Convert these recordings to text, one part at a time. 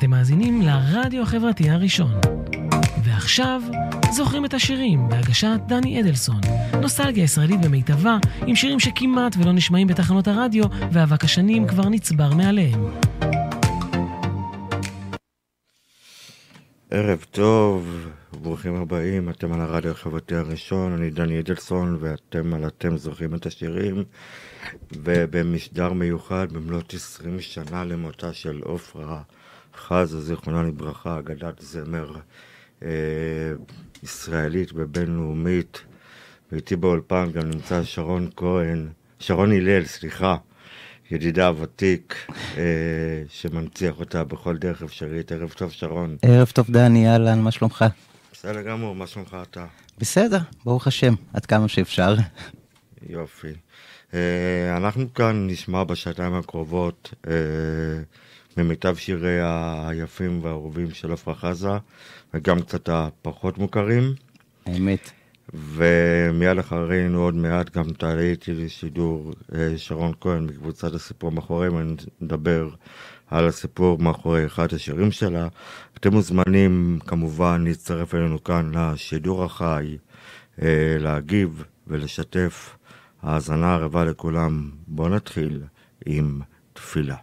אתם מאזינים לרדיו החברתי הראשון. ועכשיו, זוכרים את השירים בהגשת דני אדלסון. נוסטלגיה ישראלית במיטבה, עם שירים שכמעט ולא נשמעים בתחנות הרדיו, ואבק השנים כבר נצבר מעליהם. ערב טוב, ברוכים הבאים, אתם על הרדיו החברתי הראשון, אני דני אדלסון ואתם על אתם זוכרים את השירים ובמשדר מיוחד במלאת 20 שנה למותה של עופרה חזה, זיכרונה לברכה, אגדת זמר אה, ישראלית ובינלאומית ואיתי באולפן גם נמצא שרון כהן, שרון הלל, סליחה, ידידה הוותיק, אה, שמנציח אותה בכל דרך אפשרית. ערב טוב, שרון. ערב טוב, דני, אהלן, מה שלומך? בסדר גמור, מה שלומך אתה? בסדר, ברוך השם, עד כמה שאפשר. יופי. אה, אנחנו כאן נשמע בשעתיים הקרובות אה, ממיטב שירי היפים והאהובים של עפרה חזה, וגם קצת הפחות מוכרים. האמת. ומיד אחרינו עוד מעט גם תעלה איתי לשידור אה, שרון כהן מקבוצת הסיפור מאחורי, ונדבר על הסיפור מאחורי אחד השירים שלה. אתם מוזמנים כמובן להצטרף אלינו כאן לשידור החי, אה, להגיב ולשתף. האזנה ערבה לכולם. בואו נתחיל עם תפילה.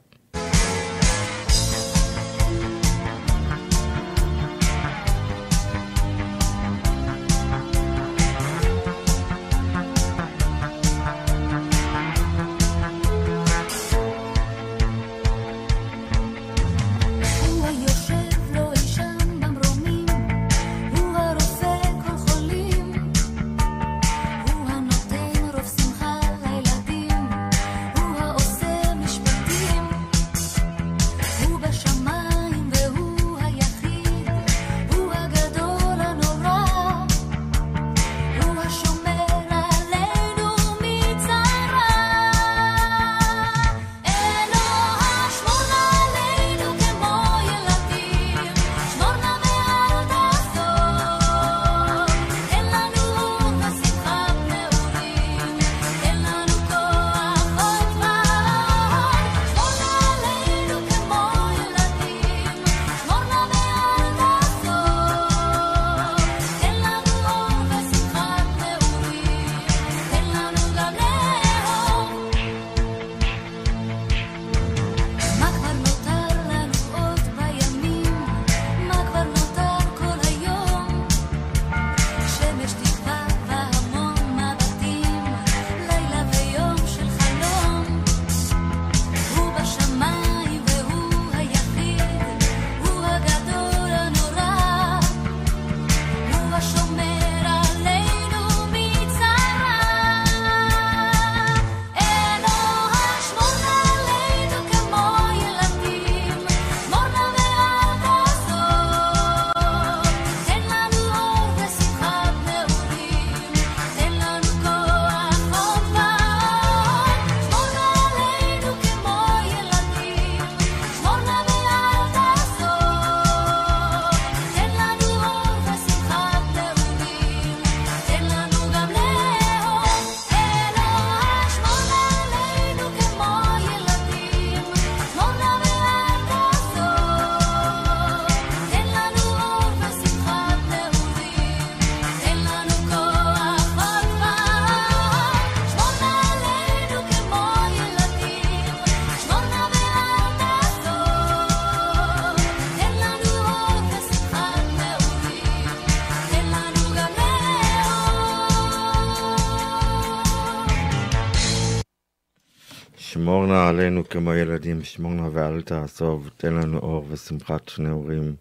עלינו כמו ילדים, שמור נא ואל תעזוב, תן לנו אור ושמחת נעורים,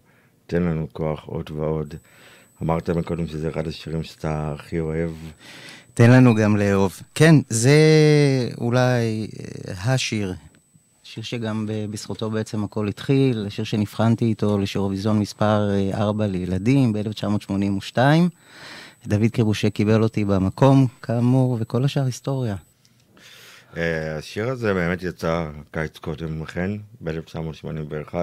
תן לנו כוח עוד ועוד. אמרת מקודם שזה אחד השירים שאתה הכי אוהב. תן לנו גם לאהוב. כן, זה אולי אה, השיר, שיר שגם בזכותו בעצם הכל התחיל, שיר שנבחנתי איתו לשירוויזיון מספר 4 אה, לילדים ב-1982. דוד קריבושה קיבל אותי במקום, כאמור, וכל השאר היסטוריה. אה, השיר הזה באמת יצא קיץ קודם לכן, ב-1981.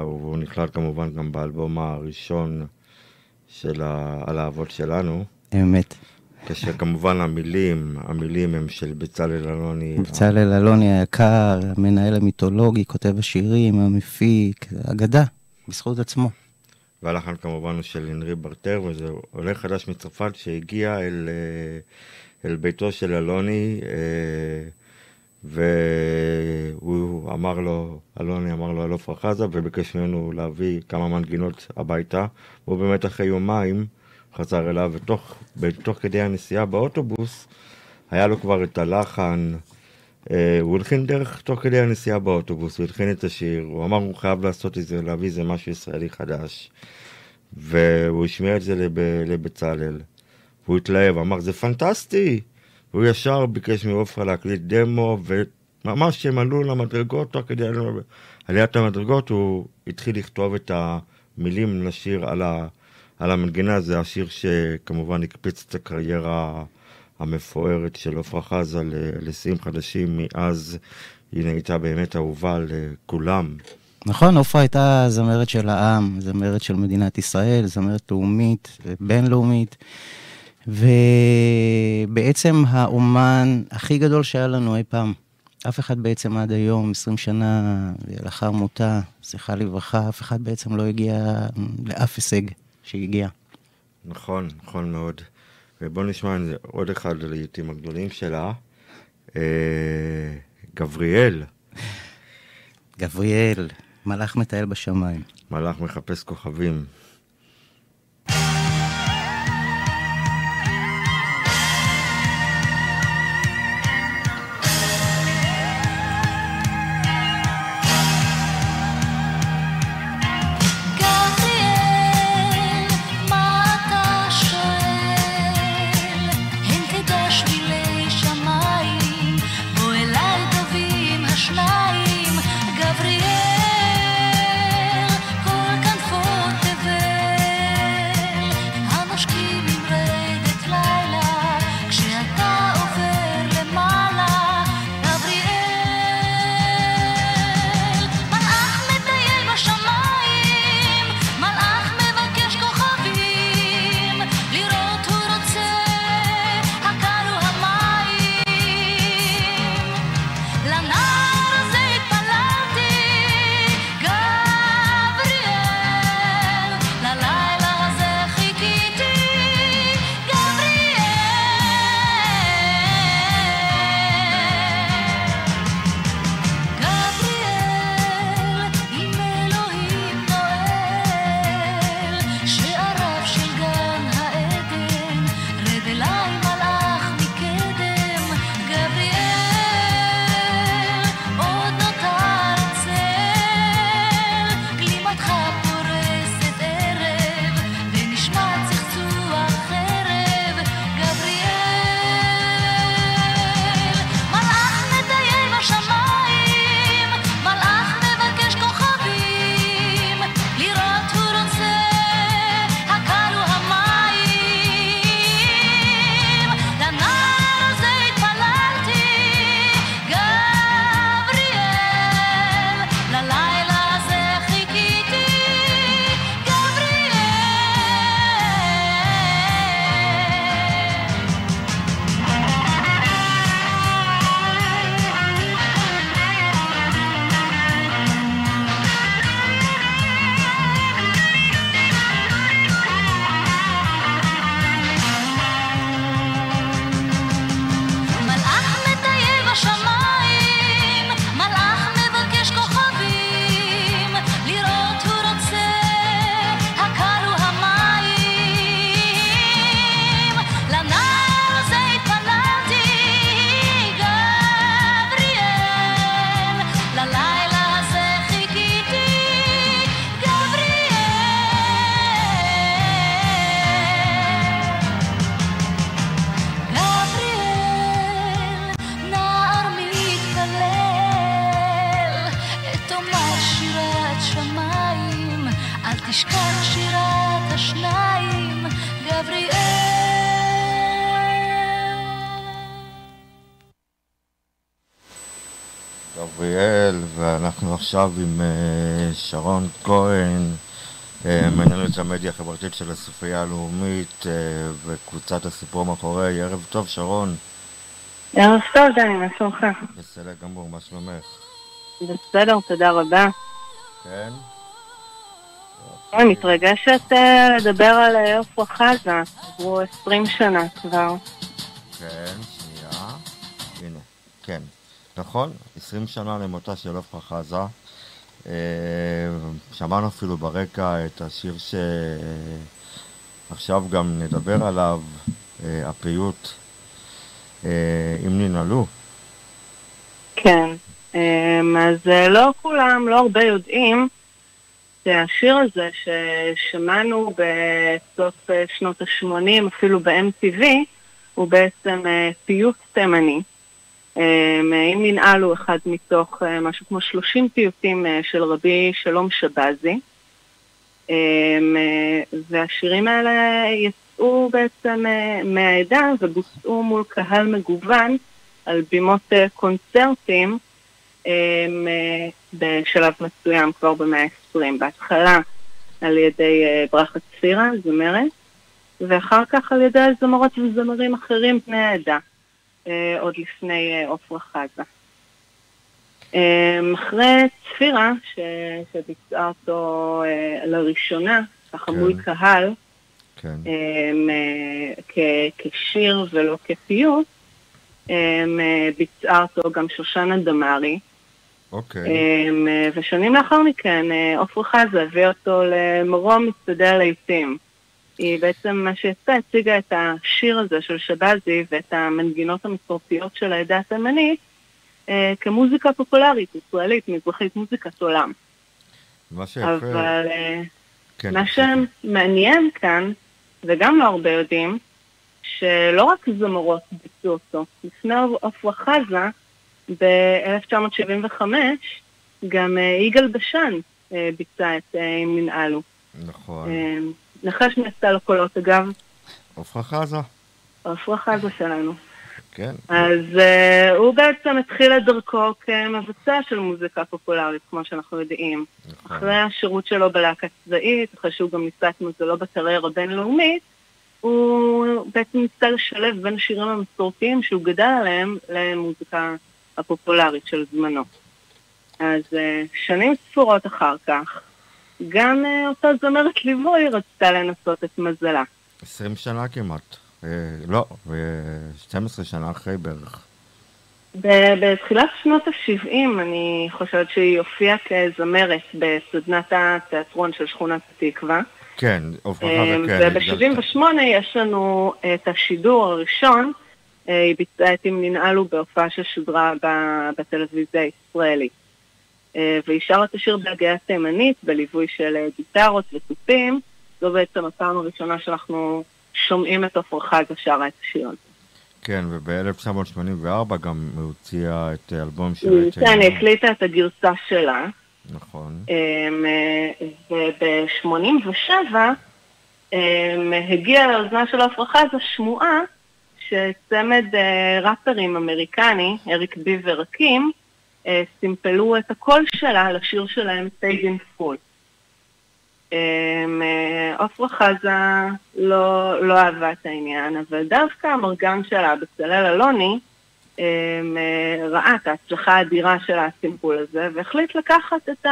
הוא נכלל כמובן גם באלבום הראשון של הלהבות שלנו. אמת. כשכמובן המילים, המילים הם של בצלאל אלוני. בצלאל אלוני היקר, המנהל המיתולוגי, כותב השירים, המפיק, אגדה, בזכות עצמו. והלחן כמובן הוא של הנרי ברטר, וזה עולה חדש מצרפת שהגיע אל, אה, אל ביתו של אלוני, אה, והוא אמר לו, אלוני אמר לו על עפרה חזה, וביקש ממנו להביא כמה מנגינות הביתה. והוא באמת אחרי יומיים חזר אליו, ותוך בתוך כדי הנסיעה באוטובוס, היה לו כבר את הלחן. אה, הוא הלחין דרך תוך כדי הנסיעה באוטובוס, הוא הלחין את השיר, הוא אמר הוא חייב לעשות את זה, להביא איזה משהו ישראלי חדש. והוא השמיע את זה לב, לבצלאל. והוא התלהב, אמר זה פנטסטי! והוא ישר ביקש מעופרה להקליט דמו, וממש כשהם עלו למדרגות, תוך כדי עליית המדרגות, הוא התחיל לכתוב את המילים לשיר על, ה, על המנגינה, זה השיר שכמובן הקפיץ את הקריירה המפוארת של עפרה חזה לשיאים חדשים, מאז היא נהייתה באמת אהובה לכולם. נכון, עופרה הייתה זמרת של העם, זמרת של מדינת ישראל, זמרת לאומית, בינלאומית, ובעצם האומן הכי גדול שהיה לנו אי פעם. אף אחד בעצם עד היום, 20 שנה לאחר מותה, זכרה לברכה, אף אחד בעצם לא הגיע לאף הישג שהגיע. נכון, נכון מאוד. ובואו נשמע עוד אחד הלעיתים הגדולים שלה, אה, גבריאל. גבריאל, מלאך מטייל בשמיים. מלאך מחפש כוכבים. עכשיו עם אה, שרון כהן, מנהלת המדיה החברתית של הספרייה הלאומית וקבוצת הסיפור מאחורי. ערב טוב, שרון. ערב טוב, דני, מה שלומך? בסדר גמור, מה שלומך? בסדר, תודה רבה. כן? אני מתרגשת אה, לדבר על אה, עפרה חזה, עברו 20 שנה כבר. כן, שנייה. הנה, כן. נכון, 20 שנה למותה של עפרה חזה. אה, שמענו אפילו ברקע את השיר שעכשיו גם נדבר עליו, הפיוט אם ננעלו. כן, אז לא כולם, לא הרבה יודעים שהשיר הזה ששמענו בסוף אה, שנות ה-80, אפילו ב-MTV, הוא בעצם אה, פיוט תימני. אה, אם ננעל הוא אחד מתוך משהו כמו 30 פיוטים של רבי שלום שבזי. והשירים האלה יצאו בעצם מהעדה ובוצעו מול קהל מגוון על בימות קונצרטים בשלב מסוים כבר במאה ה-20, בהתחלה על ידי אה, ברכה צפירה, זמרת, ואחר כך על ידי זמרות וזמרים אחרים בני העדה, אה, עוד לפני אה, עופרה חזה. אחרי צפירה, ש... שביצעה אותו לראשונה, ככה כן. מול קהל, כן. כ... כשיר ולא כפיוט, ביצעה אותו גם שושנה דמארי, אוקיי. ושנים לאחר מכן, אה, עופרה חזה הביא אותו למרום מצטדי הלהיטים. היא בעצם, מה שיצא, הציגה את השיר הזה של שבזי ואת המנגינות המסורתיות של העדה התימנית אה, כמוזיקה פופולרית, ישראלית, מזרחית, מוזיקת עולם. מה שיפה... אבל אה, כן, מה שמעניין כאן, וגם לא הרבה יודעים, שלא רק זמרות ביצעו אותו. לפני עופרה חזה, ב-1975 גם אה, יגאל בשן אה, ביצע את אה, אם ננעלו. נכון. נחש נעשתה לו קולות, אגב. עפרה חזה. עפרה חזה שלנו. כן. אז uh, הוא בעצם התחיל את דרכו כמבצע של מוזיקה פופולרית, כמו שאנחנו יודעים. נכון. אחרי השירות שלו בלהקה צבאית, אחרי שהוא גם ניסה את מזלו בקריירה בינלאומית, הוא בעצם ניסה לשלב בין השירים המסורתיים שהוא גדל עליהם למוזיקה הפופולרית של זמנו. אז אה, שנים ספורות אחר כך, גם אה, אותה זמרת ליווי רצתה לנסות את מזלה. 20 שנה כמעט. אה, לא, 12 שנה אחרי בערך. בתחילת שנות ה-70 אני חושבת שהיא הופיעה כזמרת בסדנת התיאטרון של שכונת התקווה. כן, עופרה חזה, כן. וב-78 יש לנו את השידור הראשון אה, היא ביצעה את אם ננעלו בהופעה ששודרה בטלוויזיה הישראלית. אה, והיא שרה את השיר בהגייה תימנית, בליווי של אה, גיטרות ותופים. זו בעצם הפעם הראשונה שאנחנו שומעים את עפרה חזה שרה את השיר הזה. כן, וב-1984 גם הוציאה את אלבום של... כן, היא הקליטה את הגרסה שלה. נכון. וב-87 הגיעה לאוזנה של עפרה חזה שמועה שצמד אה, ראפרים אמריקני, אריק בי ורקים, סימפלו את הקול שלה לשיר שלהם סייגן פול. אה, עפרה חזה לא, לא אהבה את העניין, אבל דווקא המרגן שלה, בצלאל אלוני, ראה את ההצלחה האדירה של הסימפול הזה, והחליט לקחת את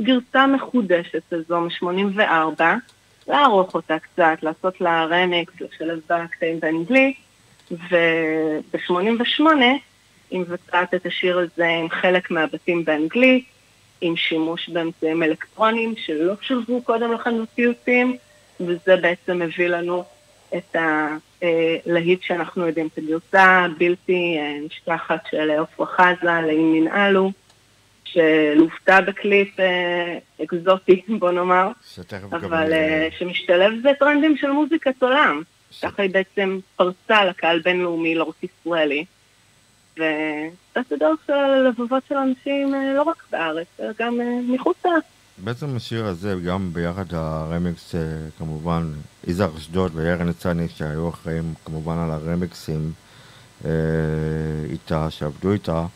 הגרסה המחודשת הזו מ-84, לערוך אותה קצת, לעשות לה רמקס, לשלב בה קטעים באנגלית, וב-88 היא מבצעת את השיר הזה עם חלק מהבתים באנגלית, עם שימוש באמצעים אלקטרונים שלא שולבו קודם לכן בפיוטים, וזה בעצם מביא לנו את הלהיט שאנחנו יודעים, את הגרסה הבלתי אה, נשכחת של עפרה חזה, לאם ננעלו, שלוותה בקליפ אה, אקזוטי, בוא נאמר, אבל אה, שמשתלב בטרנדים של מוזיקת עולם. ככה היא בעצם פרצה לקהל בינלאומי, לא רק ישראלי. ועשתה דרך של הלבבות של אנשים אה, לא רק בארץ, אלא גם אה, מחוצה. בעצם השיר הזה, גם ביחד הרמיקס, אה, כמובן, יזהר אשדוד וירן ניצני, שהיו אחראים כמובן על הרמיקסים איתה, שעבדו איתה.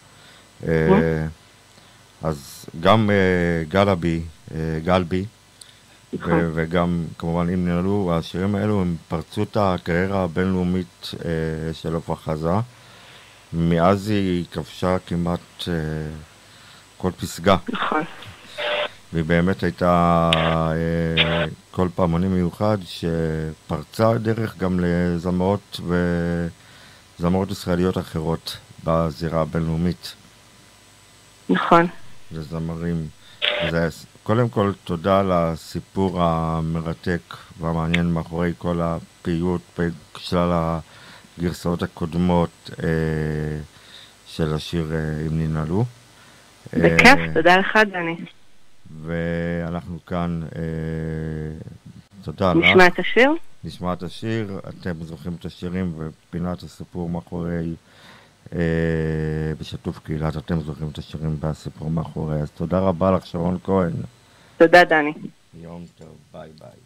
אז גם גלבי, גלבי, נכון. וגם, כמובן, אם נעלו, השירים האלו הם פרצו את הקריירה הבינלאומית אה, של עפרה חזה. מאז היא כבשה כמעט אה, כל פסגה. נכון. והיא באמת הייתה אה, כל פעמוני מיוחד שפרצה דרך גם לזמרות וזמרות ישראליות אחרות בזירה הבינלאומית. נכון. לזמרים. זה, קודם כל, תודה על הסיפור המרתק והמעניין מאחורי כל הפיוט בשלל הגרסאות הקודמות אה, של השיר אה, אם ננעלו. בכיף, אה, תודה לך, דני. ואנחנו כאן, אה, תודה לך. נשמע את השיר? נשמע את השיר, אתם זוכרים את השירים ופינת הסיפור מאחורי, אה, בשיתוף קהילת, אתם זוכרים את השירים והסיפור מאחורי. אז תודה רבה לך, שרון כהן. תודה, דני. יום טוב, ביי ביי.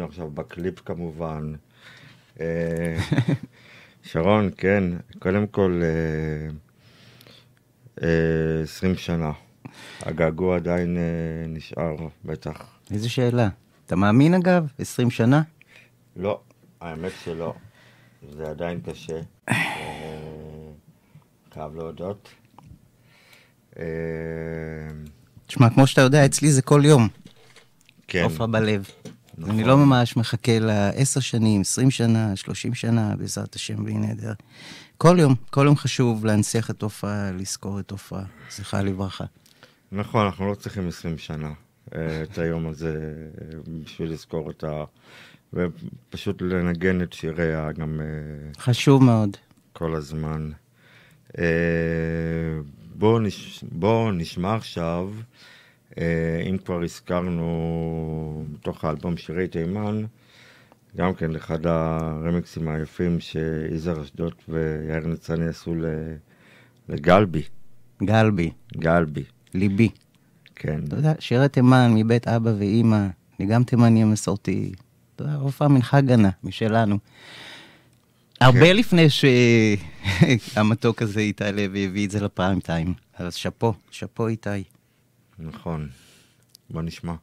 עכשיו בקליפ כמובן. אה, שרון, כן, קודם כל, אה, אה, עשרים שנה. הגעגוע עדיין נשאר, בטח. איזה שאלה. אתה מאמין אגב? עשרים שנה? לא, האמת שלא. זה עדיין קשה. חייב להודות. תשמע, כמו שאתה יודע, אצלי זה כל יום. כן. עופרה בלב. נכון. אני לא ממש מחכה לעשר שנים, עשרים שנה, שלושים שנה, בעזרת השם בלי נדר. כל יום, כל יום חשוב להנציח את עופרה, לזכור את עופרה, זכרה לברכה. נכון, אנחנו לא צריכים עשרים שנה אה, את היום הזה אה, בשביל לזכור אותה, ופשוט לנגן את שיריה גם... אה, חשוב מאוד. כל הזמן. בואו נש... בוא נשמע עכשיו, אם כבר הזכרנו בתוך האלבום שירי תימן, גם כן אחד הרמיקסים היפים שיזהר אשדוד ויאיר ניצני עשו לגלבי. גלבי. גלבי. ליבי. כן. אתה יודע, שירי תימן מבית אבא ואימא, אני גם תימני מסורתי. אתה יודע, עופרה מנחה גנה, משלנו. הרבה כן. לפני שהמתוק הזה איתי לוי הביא את זה לפריים טיים. אז שאפו, שאפו איתי. נכון. בוא נשמע.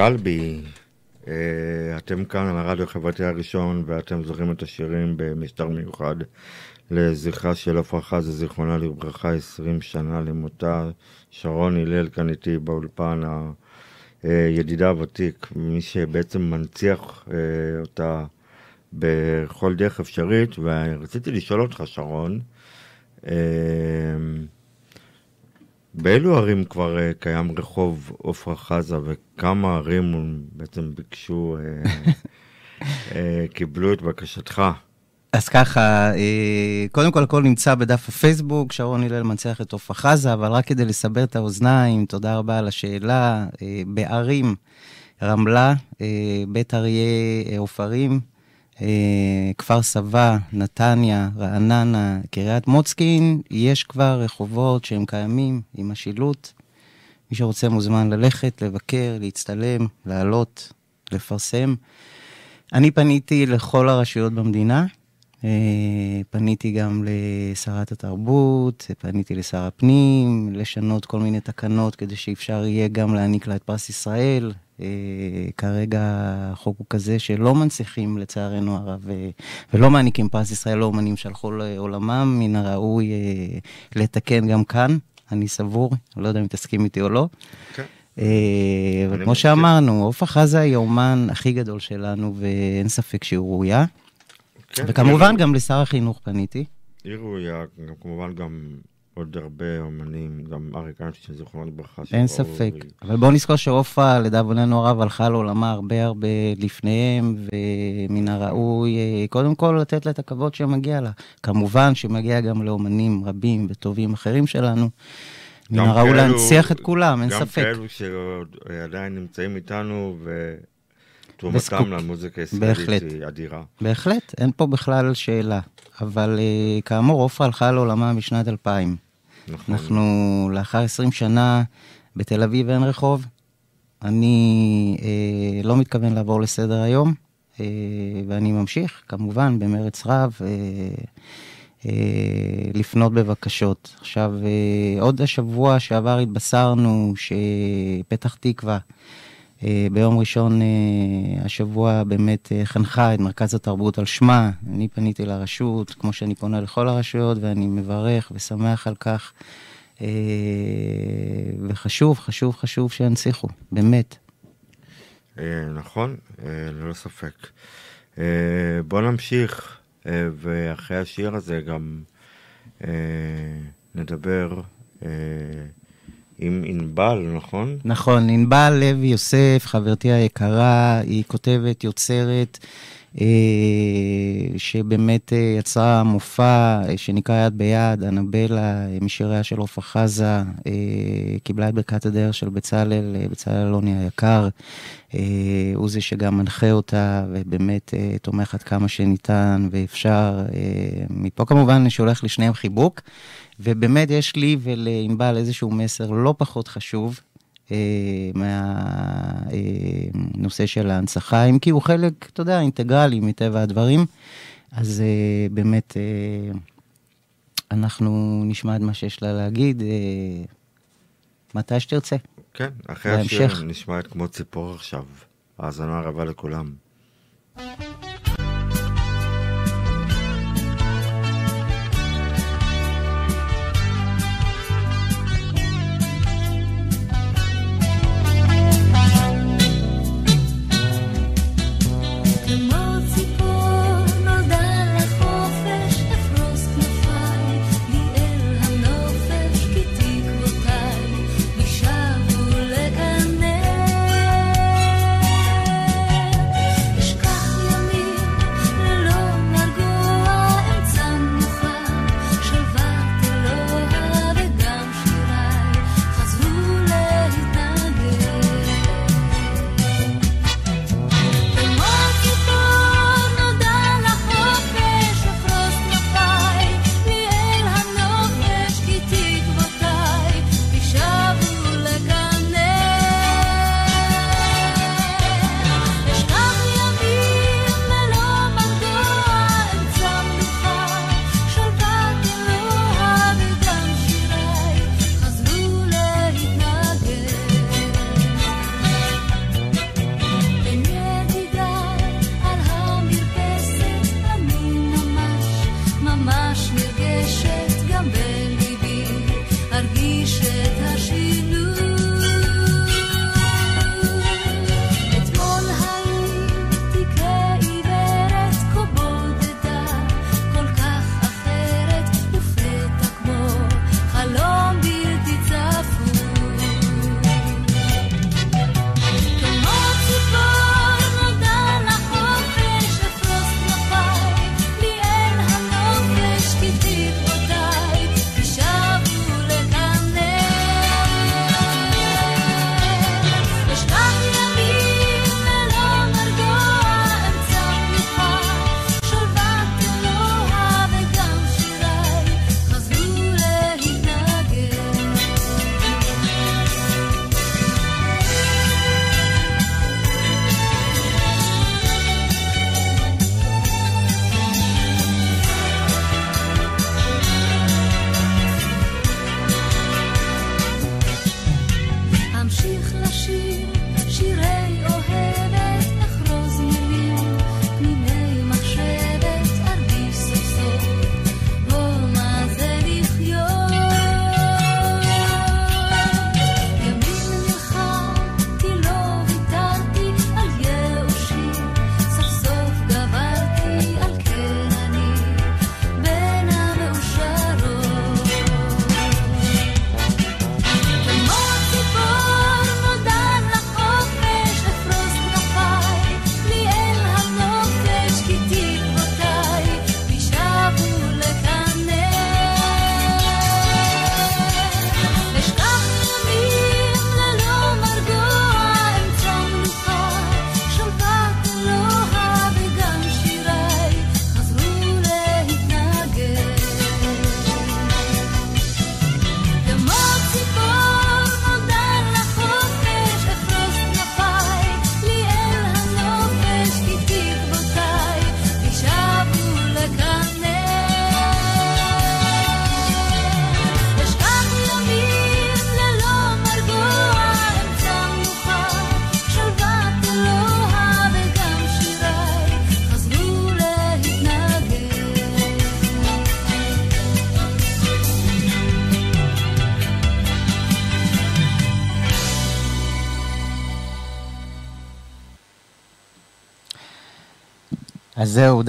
גלבי, אה, אתם כאן על הרדיו החברתי הראשון ואתם זוכרים את השירים במשטר מיוחד לזכרה של עפרה חזה, זיכרונה לברכה, 20 שנה למותה. שרון הלל כאן איתי באולפן, הידידה הוותיק, מי שבעצם מנציח אה, אותה בכל דרך אפשרית, ורציתי לשאול אותך, שרון, אה, באילו ערים כבר uh, קיים רחוב עופרה חזה וכמה ערים בעצם ביקשו, uh, uh, קיבלו את בקשתך? אז ככה, קודם כל הכל נמצא בדף הפייסבוק, שרון הלל מנצח את עופרה חזה, אבל רק כדי לסבר את האוזניים, תודה רבה על השאלה. בערים, רמלה, בית אריה עופרים, כפר סבא, נתניה, רעננה, קריית מוצקין, יש כבר רחובות שהם קיימים עם השילוט. מי שרוצה מוזמן ללכת, לבקר, להצטלם, לעלות, לפרסם. אני פניתי לכל הרשויות במדינה, אה, פניתי גם לשרת התרבות, פניתי לשר הפנים, לשנות כל מיני תקנות כדי שאפשר יהיה גם להעניק לה את פרס ישראל. אה, כרגע החוק הוא כזה שלא מנציחים לצערנו הרב ולא מעניקים פרס ישראל לאומנים שהלכו לעולמם, מן הראוי אה, לתקן גם כאן, אני סבור, אני לא יודע אם תסכים איתי או לא. כן. אבל כמו שאמרנו, עופרה חזה היא האומן הכי גדול שלנו ואין ספק שהיא ראויה. כן, וכמובן גם לשר החינוך פניתי. היא ראויה, כמובן גם עוד הרבה אומנים, גם אריק איינשטיין, זיכרונו לברכה. אין ספק, ו... אבל בואו נזכור שעופרה, לדאבוננו הרב, הלכה לעולמה הרבה הרבה לפניהם, ומן הראוי אה, קודם כל לתת לה את הכבוד שמגיע לה. כמובן שמגיע גם לאומנים רבים וטובים אחרים שלנו. מן הראוי להנציח את כולם, אין גם ספק. גם כאלו שעדיין נמצאים איתנו, ו... תרומתם למוזיקה הישראלית היא אדירה. בהחלט, אין פה בכלל שאלה. אבל uh, כאמור, עופרה הלכה לעולמה בשנת 2000. נכון. אנחנו לאחר 20 שנה בתל אביב אין רחוב. אני uh, לא מתכוון לעבור לסדר היום, uh, ואני ממשיך, כמובן, במרץ רב. uh, uh, לפנות בבקשות. עכשיו, uh, עוד השבוע שעבר התבשרנו שפתח תקווה אה, ביום ראשון אה, השבוע באמת אה, חנכה את מרכז התרבות על שמה. אני פניתי לרשות, כמו שאני פונה לכל הרשויות, ואני מברך ושמח על כך. וחשוב, חשוב, חשוב שינציחו, באמת. נכון, ללא ספק. בוא נמשיך, ואחרי השיר הזה גם נדבר עם ענבל, נכון? נכון, ענבל לוי יוסף, חברתי היקרה, היא כותבת, יוצרת, שבאמת אה, יצרה מופע אה, שנקרא יד ביד, אנבלה, אה, משיריה של עופרה חזה, אה, קיבלה את ברכת הדרך של בצלאל, אה, בצלאל אלוני היקר. אה, הוא זה שגם מנחה אותה, ובאמת אה, תומך עד כמה שניתן ואפשר. אה, מפה כמובן אני שולח לשניהם חיבוק. ובאמת יש לי ולענבל איזשהו מסר לא פחות חשוב אה, מהנושא אה, של ההנצחה, אם כי הוא חלק, אתה יודע, אינטגרלי מטבע הדברים. אז אה, באמת, אה, אנחנו נשמע את מה שיש לה להגיד, אה, מתי שתרצה. כן, אחרי השיר נשמע את כמו ציפור עכשיו. האזנה רבה לכולם. thank you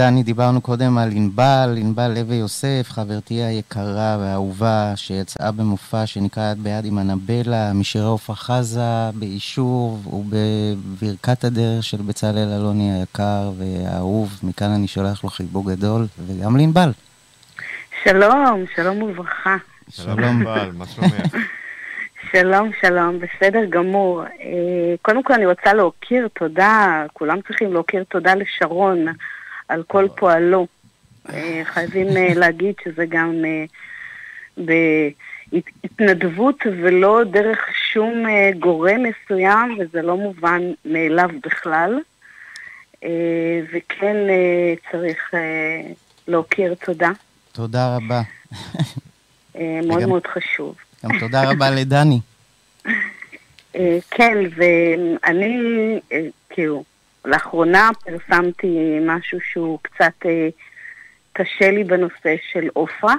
דני, דיברנו קודם על ענבל, ענבל לוי יוסף, חברתי היקרה והאהובה, שיצאה במופע שנקרא יד ביד עם אנבלה, משירי עפרה חזה, באישור ובברכת הדרך של בצלאל אלוני היקר והאהוב. מכאן אני שולח לו חיבוק גדול, וגם לענבל. שלום, שלום וברכה. שלום ענבל, מה שלומך? שלום, שלום, בסדר גמור. אה, קודם כל אני רוצה להכיר תודה, כולם צריכים להכיר תודה לשרון על כל פועלו. אה, חייבים אה, להגיד שזה גם בהתנדבות ולא דרך שום גורם מסוים, וזה לא מובן מאליו בכלל. וכן צריך להכיר תודה. תודה רבה. מאוד מאוד חשוב. גם תודה רבה לדני. אה, כן, ואני, אה, כאילו, לאחרונה פרסמתי משהו שהוא קצת אה, קשה לי בנושא של עופרה.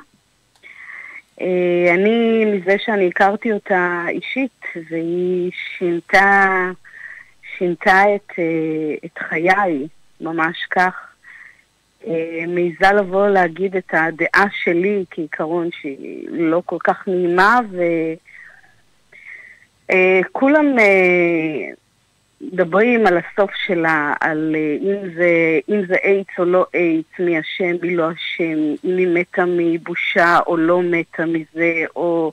אני, מזה שאני הכרתי אותה אישית, והיא שינתה, שינתה את, את חיי, ממש כך. מעיזה לבוא להגיד את הדעה שלי כעיקרון שהיא לא כל כך נעימה, וכולם אה, אה, מדברים על הסוף שלה, על אה, אם זה, אם זה איידס או לא איידס, מי אשם, מי לא אשם, אם היא מתה מבושה או לא מתה מזה, או...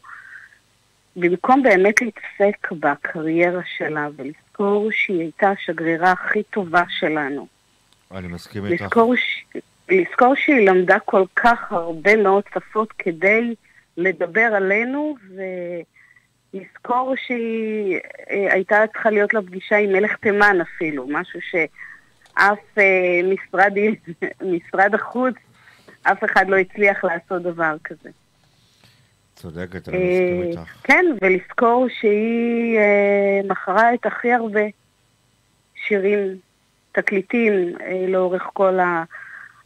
במקום באמת להתעסק בקריירה שלה ולזכור שהיא הייתה השגרירה הכי טובה שלנו. אני מסכים איתך. לזכור, ש... לזכור שהיא למדה כל כך הרבה מאוד שפות כדי לדבר עלינו, ולזכור שהיא אה, הייתה צריכה להיות לה פגישה עם מלך תימן אפילו, משהו שאף אה, משרד, משרד החוץ, אף אחד לא הצליח לעשות דבר כזה. צודקת, אני מסכים אה, איתך. כן, ולזכור שהיא מכרה את הכי הרבה שירים תקליטים לאורך כל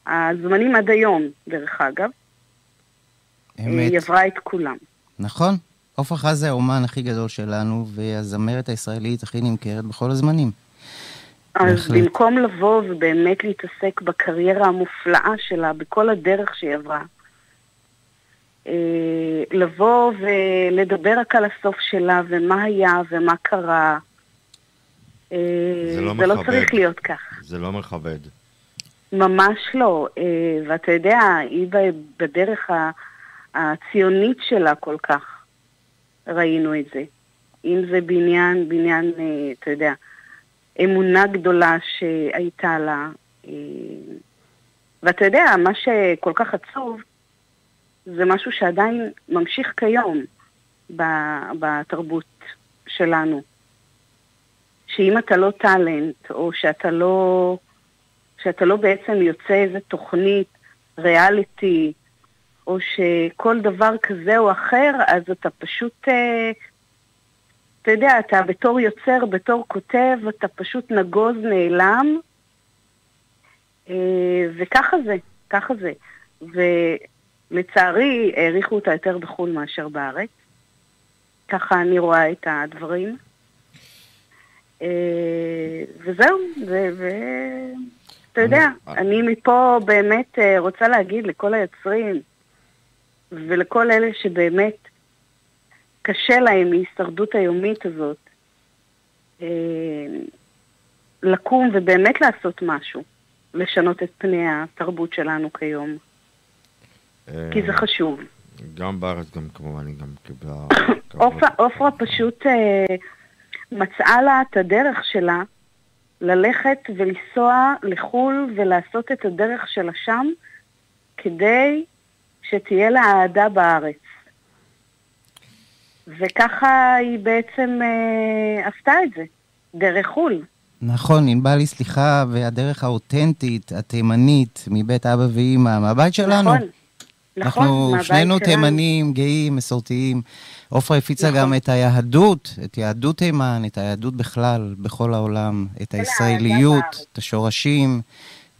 הזמנים עד היום, דרך אגב. אמת. היא עברה את כולם. נכון. עופרה חזה האומן הכי גדול שלנו, והזמרת הישראלית הכי נמכרת בכל הזמנים. אז בהחלט. במקום לבוא ובאמת להתעסק בקריירה המופלאה שלה, בכל הדרך שהיא עברה, אה, לבוא ולדבר רק על הסוף שלה, ומה היה ומה קרה, זה לא, זה לא צריך להיות כך. זה לא מכבד. ממש לא. אה, ואתה יודע, היא בדרך הציונית שלה כל כך ראינו את זה. אם זה בניין, בניין, אה, אתה יודע, אמונה גדולה שהייתה לה. אה, ואתה יודע, מה שכל כך עצוב, זה משהו שעדיין ממשיך כיום בתרבות שלנו. שאם אתה לא טאלנט, או שאתה לא, שאתה לא בעצם יוצא איזה תוכנית ריאליטי, או שכל דבר כזה או אחר, אז אתה פשוט, אה, אתה יודע, אתה בתור יוצר, בתור כותב, אתה פשוט נגוז, נעלם, אה, וככה זה, ככה זה. ולצערי, העריכו אותה יותר בחו"ל מאשר בארץ. ככה אני רואה את הדברים. אה, וזהו, ואתה יודע, אני מפה באמת רוצה להגיד לכל היוצרים ולכל אלה שבאמת קשה להם מההישרדות היומית הזאת, אה, לקום ובאמת לעשות משהו, לשנות את פני התרבות שלנו כיום. כי זה חשוב. גם בארץ, גם כמובן, היא גם קיבלה... עופרה פשוט... מצאה לה את הדרך שלה ללכת ולנסוע לחו"ל ולעשות את הדרך שלה שם, כדי שתהיה לה אהדה בארץ. וככה היא בעצם אה, עשתה את זה, דרך חו"ל. נכון, ענבל היא סליחה, והדרך האותנטית, התימנית, מבית אבא ואימא, מהבית שלנו. נכון, נכון, אנחנו שנינו תימנים, גאים, מסורתיים. עופרה הפיצה נכון. גם את היהדות, את יהדות תימן, את היהדות בכלל, בכל העולם, את הישראליות, את השורשים,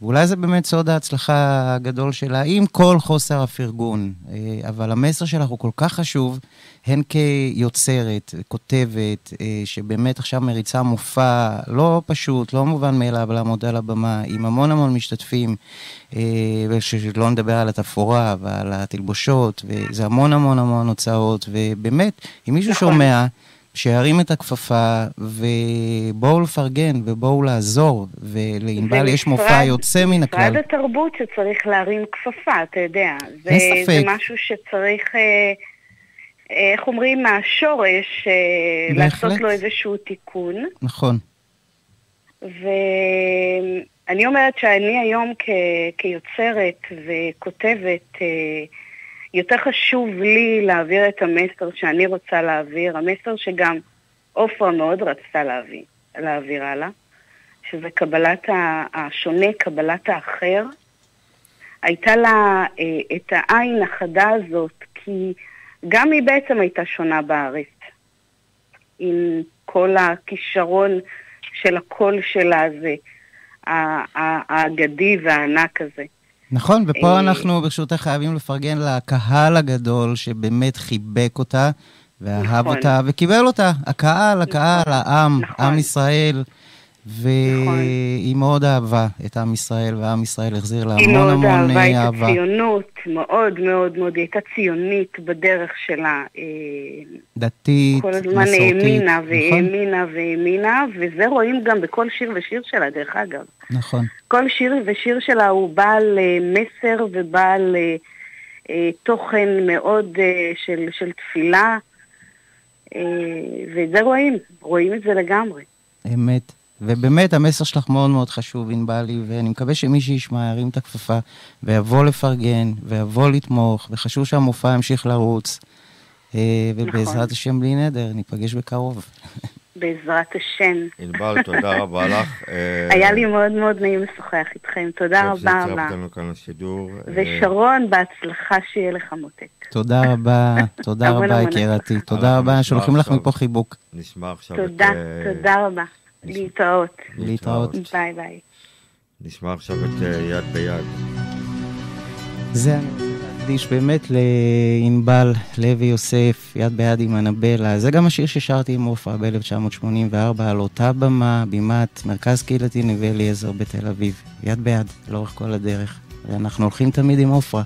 ואולי זה באמת סוד ההצלחה הגדול שלה, עם כל חוסר הפרגון. אה, אבל המסר שלך הוא כל כך חשוב, הן כיוצרת, כותבת, אה, שבאמת עכשיו מריצה מופע לא פשוט, לא מובן מאליו לעמוד על הבמה, עם המון המון משתתפים, אה, ושלא נדבר על התפאורה ועל התלבושות, וזה המון המון המון הוצאות, ובאמת, אם מישהו נכון. שומע... שירים את הכפפה, ובואו לפרגן, ובואו לעזור, ולענבל יש מופע יוצא מן הכלל. משרד התרבות שצריך להרים כפפה, אתה יודע. זה, אין ספק. זה משהו שצריך, אה, איך אומרים, מהשורש, אה, לעשות לו איזשהו תיקון. נכון. ואני אומרת שאני היום כ... כיוצרת וכותבת, אה, יותר חשוב לי להעביר את המסר שאני רוצה להעביר, המסר שגם עופרה מאוד רצתה להעביר, להעביר הלאה, שזה קבלת השונה, קבלת האחר. הייתה לה אה, את העין החדה הזאת, כי גם היא בעצם הייתה שונה בארץ, עם כל הכישרון של הקול שלה הזה, האגדי והענק הזה. נכון, ופה אה, אנחנו ברשותך חייבים לפרגן לקהל הגדול שבאמת חיבק אותה ואהב נכון. אותה וקיבל אותה. הקהל, הקהל, נכון. העם, נכון. עם ישראל. והיא מאוד אהבה את עם ישראל, ועם ישראל החזיר לה המון המון אהבה. היא מאוד אהבה את הציונות, מאוד מאוד מאוד, היא הייתה ציונית בדרך שלה. אה, דתית, מסורתית. כל הזמן האמינה והאמינה נכון? והאמינה, וזה רואים גם בכל שיר ושיר שלה, דרך אגב. נכון. כל שיר ושיר שלה הוא בעל אה, מסר ובעל אה, תוכן מאוד של, של תפילה, ואת זה רואים, רואים את זה לגמרי. אמת. ובאמת, המסר שלך מאוד מאוד חשוב, ענבלי, ואני מקווה שמי שישמע ירים את הכפפה ויבוא לפרגן ויבוא לתמוך, וחשוב שהמופע ימשיך לרוץ. אה, ובעזרת נכון. השם בלי נדר, ניפגש בקרוב. בעזרת השם. ענבל, תודה רבה לך. אה, היה לי מאוד מאוד נעים לשוחח איתכם, תודה רבה רבה. טוב שהצטרפת כאן לשידור. ושרון, בהצלחה שיהיה לך מותק. תודה רבה, תודה רבה יקירתי, תודה רבה, שולחים לך מפה חיבוק. נשמע עכשיו את... תודה, תודה רבה. להתראות. להתראות. ביי ביי. נשמע עכשיו את אה, יד ביד. זה אני רוצה להקדיש באמת לענבל לוי יוסף, יד ביד עם אנבלה. זה גם השיר ששרתי עם עופרה ב-1984 על אותה במה, בימת מרכז קהילתי נווה אליעזר בתל אביב. יד ביד, לאורך כל הדרך. ואנחנו הולכים תמיד עם עופרה.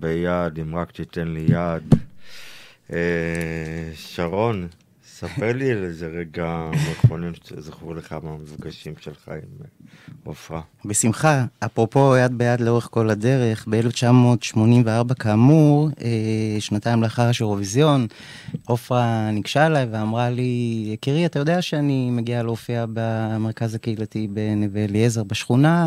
ביד, אם רק תיתן לי יד. אה, שרון, ספר לי על איזה רגע מכונן שזכרו לך מהמפגשים שלך עם אה, עופרה. בשמחה. אפרופו יד ביד לאורך כל הדרך, ב-1984 כאמור, אה, שנתיים לאחר השאירוויזיון, עופרה ניגשה אליי ואמרה לי, יקירי, אתה יודע שאני מגיעה להופיע במרכז הקהילתי בנווה אליעזר בשכונה?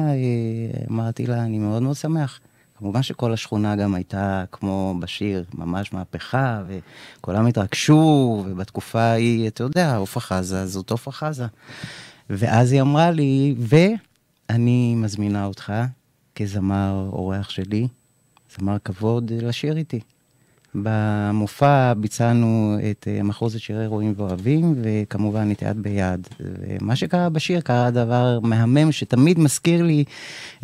אמרתי לה, אני מאוד מאוד שמח. כמובן שכל השכונה גם הייתה כמו בשיר, ממש מהפכה, וכולם התרגשו, ובתקופה ההיא, אתה יודע, עופרה חזה, זאת עופרה חזה. ואז היא אמרה לי, ואני מזמינה אותך כזמר אורח שלי, זמר כבוד, לשיר איתי. במופע ביצענו את אה, מחוזת שירי רואים ואוהבים, וכמובן את יד ביד. ומה שקרה בשיר קרה דבר מהמם שתמיד מזכיר לי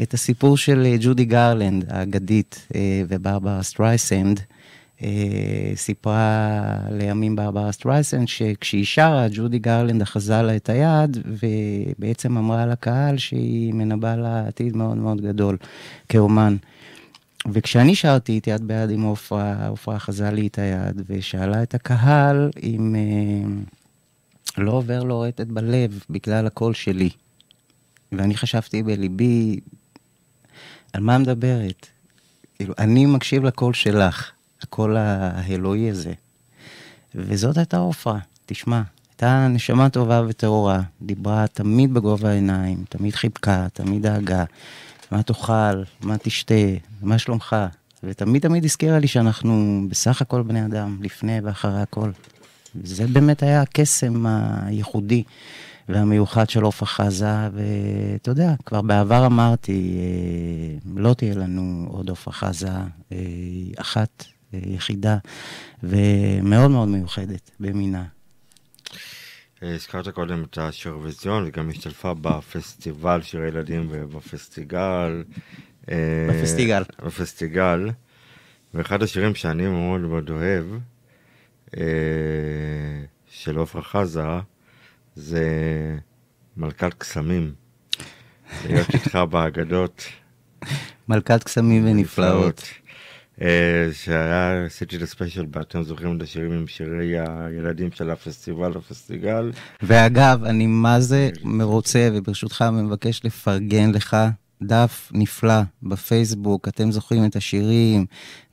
את הסיפור של אה, ג'ודי גרלנד האגדית אה, וברברה סטרייסנד. סיפרה לימים ברברה סטרייסנד שכשהיא שרה, ג'ודי גרלנד אחזה לה את היד, ובעצם אמרה לקהל שהיא מנבאה לה עתיד מאוד מאוד גדול כאומן. וכשאני שרתי את יד ביד עם עופרה, עופרה אחזה לי את היד ושאלה את הקהל אם אה, לא עובר לו רטט בלב בגלל הקול שלי. ואני חשבתי בליבי, על מה מדברת? כאילו, אני מקשיב לקול שלך, הקול האלוהי הזה. וזאת הייתה עופרה, תשמע, הייתה נשמה טובה וטהורה, דיברה תמיד בגובה העיניים, תמיד חיבקה, תמיד דאגה. מה תאכל, מה תשתה, מה שלומך. ותמיד תמיד הזכירה לי שאנחנו בסך הכל בני אדם, לפני ואחרי הכל. זה באמת היה הקסם הייחודי והמיוחד של עופרה חזה, ואתה יודע, כבר בעבר אמרתי, אה, לא תהיה לנו עוד עופרה חזה, אה, אחת, אה, יחידה, ומאוד מאוד מיוחדת במינה. הזכרת קודם את השרוויזיון, וגם השתתפה בפסטיבל של הילדים ובפסטיגל. אה, בפסטיגל. בפסטיגל. ואחד השירים שאני מאוד מאוד אוהב, אה, של עופרה חזה, זה מלכת קסמים. להיות איתך באגדות. מלכת קסמים ונפלאות. אה, שהיה, עשיתי את הספיישל, אתם זוכרים את השירים עם שירי הילדים של הפסטיבל, הפסטיגל. ואגב, אני מה זה מרוצה, וברשותך מבקש לפרגן לך. דף נפלא בפייסבוק, אתם זוכרים את השירים,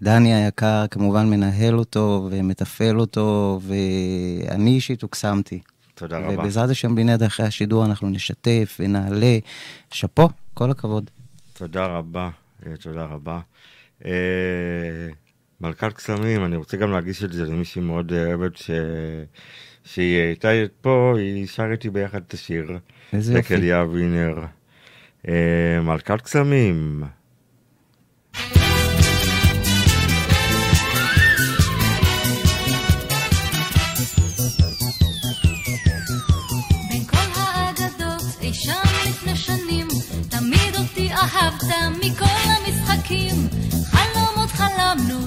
דני היקר כמובן מנהל אותו ומתפעל אותו, ואני אישית הוקסמתי. תודה רבה. ובעזרת השם בלי נדע אחרי השידור אנחנו נשתף ונעלה. שאפו, כל הכבוד. תודה רבה, אה, תודה רבה. אה, מלכת קסמים, אני רוצה גם להגיש את זה למישהי מאוד אוהבת ש... שהיא הייתה פה, היא שרה איתי ביחד את השיר. איזה יופי. בקליה ווינר. אה, מלכת קסמים. אהבת מכל המשחקים alam no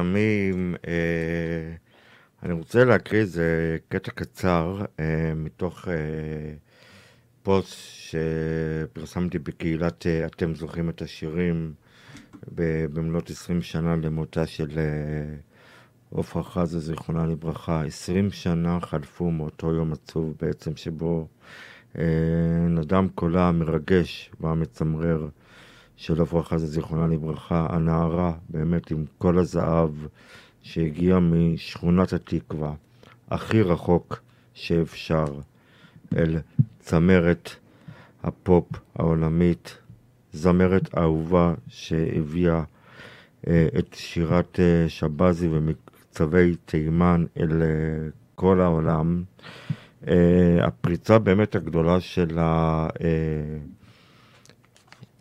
קסמים, אה, אני רוצה להקריא איזה קטע קצר אה, מתוך אה, פוסט שפרסמתי בקהילת אתם זוכרים את השירים במלאת 20 שנה למותה של עופרה חזה, זיכרונה לברכה. 20 שנה חלפו מאותו יום עצוב בעצם שבו נדם קולה המרגש והמצמרר של עפרה חזה, זיכרונה לברכה, הנערה באמת עם כל הזהב שהגיעה משכונת התקווה, הכי רחוק שאפשר, אל צמרת הפופ העולמית, זמרת אהובה שהביאה אה, את שירת אה, שבזי ומקצבי תימן אל אה, כל העולם. אה, הפריצה באמת הגדולה שלה, אה,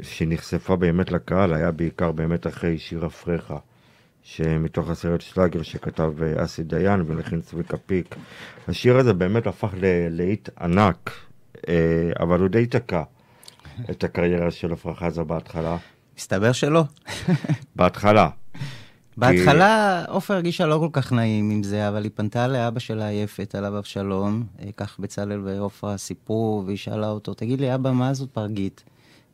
שנחשפה באמת לקהל, היה בעיקר באמת אחרי שיר אפריך, שמתוך הסרט שלאגר שכתב אה, אסי דיין ולחין צביקה פיק. השיר הזה באמת הפך ללהיט ענק, אה, אבל הוא די תקע את הקריירה של עפרה חזה בהתחלה. מסתבר שלא. בהתחלה. בהתחלה עופר הרגישה לא כל כך נעים עם זה, אבל היא פנתה לאבא שלה יפת, עליו אבשלום, אה, כך בצלאל ועופרה סיפרו, והיא שאלה אותו, תגיד לי, אבא, מה זאת פרגית?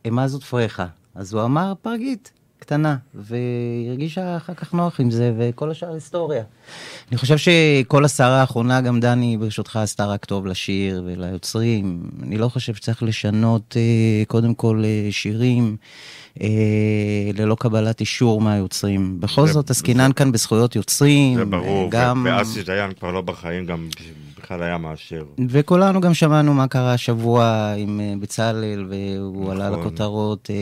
"אה, מה זאת פרחה? אז הוא אמר, פרגית, קטנה, והיא הרגישה אחר כך נוח עם זה, וכל השאר היסטוריה. אני חושב שכל הסערה האחרונה, גם דני, ברשותך, עשתה רק טוב לשיר וליוצרים. אני לא חושב שצריך לשנות, אה, קודם כל, אה, שירים. אה, ללא קבלת אישור מהיוצרים. בכל זה- זאת, עסקינן כאן בזכויות יוצרים. זה ברור, גם... ואסי דיין כבר לא בחיים, גם בכלל היה מאשר. וכולנו גם שמענו מה קרה השבוע עם אה, בצלאל, והוא עלה נכון. לכותרות. אה,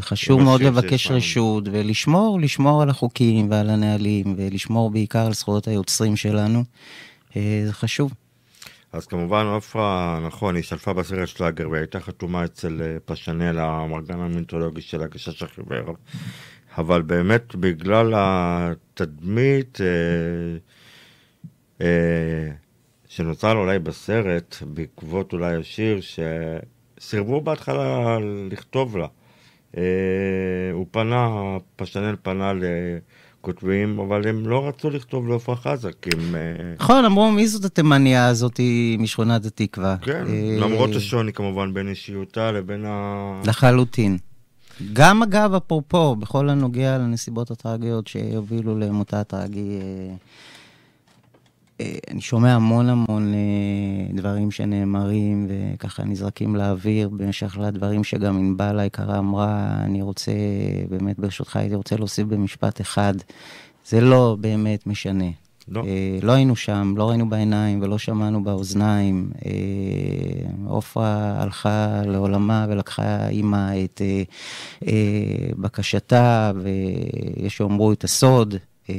חשוב מאוד לבקש. רשות, ולשמור, לשמור על החוקים ועל הנהלים, ולשמור בעיקר על זכויות היוצרים שלנו. אה, זה חשוב. אז כמובן עופרה, נכון, היא השתתפה בסרט שלאגר והיא הייתה חתומה אצל אה, פשנל, המרגן המיתולוגי של הגשש החיוור. אבל באמת בגלל התדמית אה, אה, שנוצרה לו אולי בסרט, בעקבות אולי השיר, שסירבו בהתחלה לכתוב לה. אה, הוא פנה, פשנל פנה לכותבים, אבל הם לא רצו לכתוב לעופרה חזה, כי הם... אה, נכון, אמרו, מי זאת התימניה הזאת משכונת התקווה? כן, אה, למרות השוני כמובן בין אישיותה לבין ה... לחלוטין. גם אגב, אפרופו, בכל הנוגע לנסיבות הטרגיות שהובילו למותה הטרגי, אה, אני שומע המון המון אה, דברים שנאמרים וככה נזרקים לאוויר במשך לדברים שגם ענבל היקרה אמרה, אני רוצה, באמת ברשותך הייתי רוצה להוסיף במשפט אחד, זה לא באמת משנה. לא. אה, לא היינו שם, לא ראינו בעיניים ולא שמענו באוזניים. אה, עופרה הלכה לעולמה ולקחה עימה את אה, אה, בקשתה, ויש שיאמרו את הסוד. אה,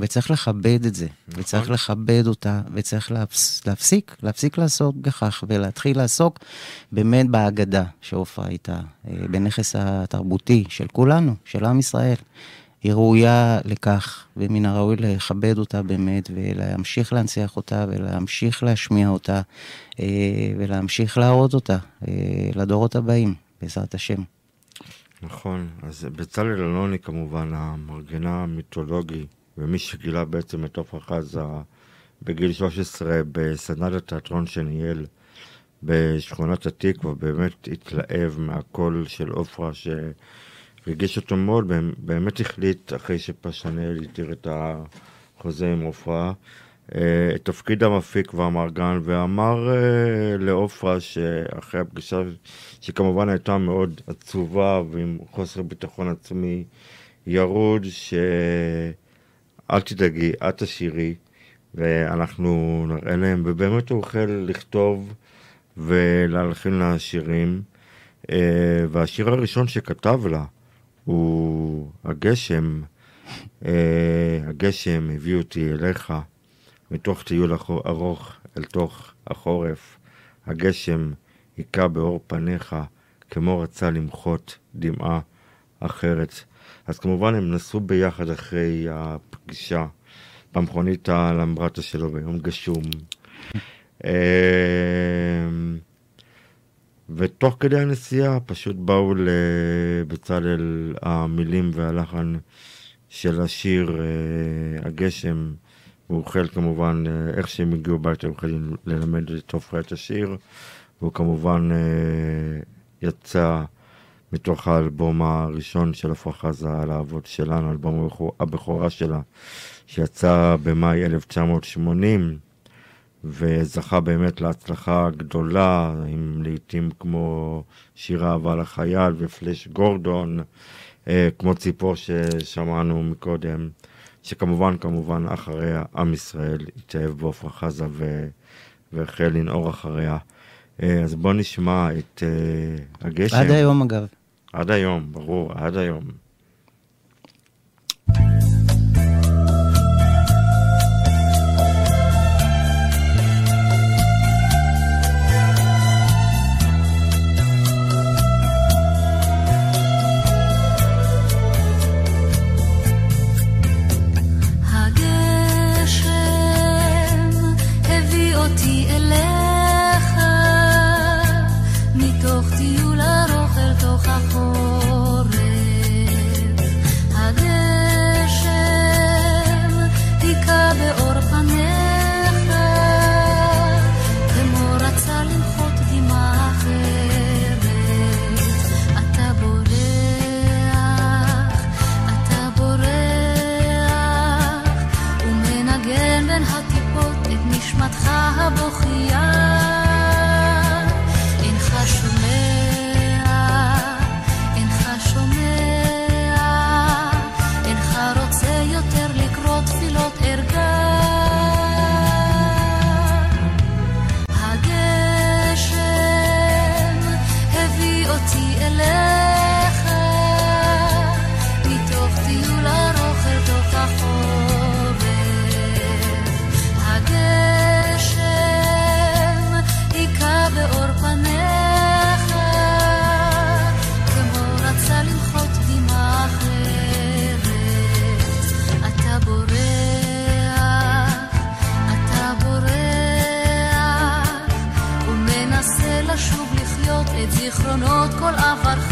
וצריך לכבד את זה, וצריך לכבד אותה, וצריך להפס, להפסיק, להפסיק לעסוק בכך, ולהתחיל לעסוק באמת בהגדה שעופרה הייתה, אה, בנכס התרבותי של כולנו, של עם ישראל. היא ראויה לכך, ומן הראוי לכבד אותה באמת, ולהמשיך להנציח אותה, ולהמשיך להשמיע אותה, אה, ולהמשיך להראות אותה לדורות הבאים, בעזרת השם. נכון, אז בצלאל אלוני כמובן, המרגנה המיתולוגי, ומי שגילה בעצם את עופרה חזה בגיל 13 בסדנת התיאטרון שניהל בשכונת התקווה, באמת התלהב מהקול של עופרה שהרגיש אותו מאוד, באמת החליט, אחרי שפשנל התיר את החוזה עם עופרה, את תפקיד המפיק והמרגן, ואמר אה, לעופרה שאחרי הפגישה, שכמובן הייתה מאוד עצובה ועם חוסר ביטחון עצמי ירוד, שאל תדאגי, את תשאירי, ואנחנו נראה להם, ובאמת הוא החל לכתוב ולהלחין לה שירים, אה, והשיר הראשון שכתב לה הוא הגשם, אה, הגשם הביא אותי אליך. מתוך טיול ארוך אל תוך החורף, הגשם היכה באור פניך, כמו רצה למחות דמעה אחרת. אז כמובן הם נסעו ביחד אחרי הפגישה במכונית הלמברטה שלו ביום גשום. אמ, ותוך כדי הנסיעה פשוט באו לבצלאל המילים והלחן של השיר אה, הגשם, הוא החל כמובן, אה, איך שהם הגיעו הביתה, הם יכולים ללמד את עופרה את השיר, והוא כמובן אה, יצא מתוך האלבום הראשון של עפרה חזה על האבות שלנו, אלבום הבכור- הבכורה שלה, שיצא במאי 1980. וזכה באמת להצלחה גדולה, עם לעיתים כמו שיר אהבה לחייל ופלאש גורדון, אה, כמו ציפור ששמענו מקודם, שכמובן, כמובן, אחריה עם ישראל התאהב בעפרה חזה ו- והחל לנעור אחריה. אה, אז בואו נשמע את אה, הגשם. עד היום, אגב. עד היום, ברור, עד היום. הגשם זיכרונות כל עברך.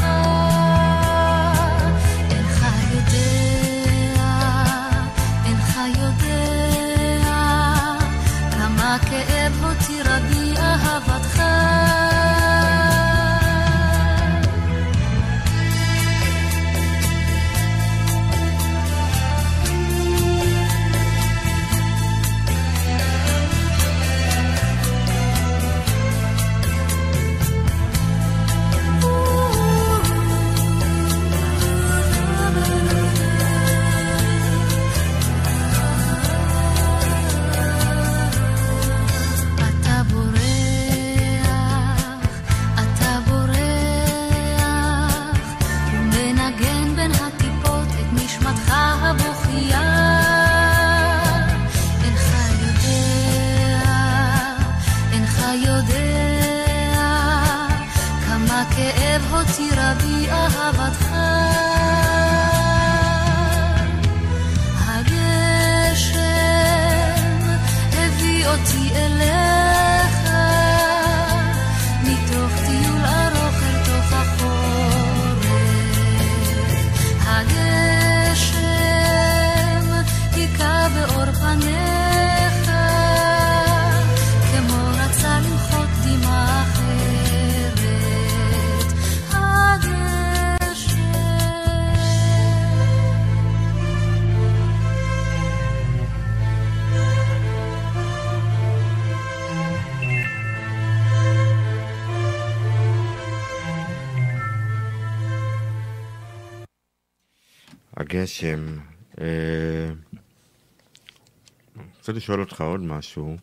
רוצה לשאול אותך עוד משהו.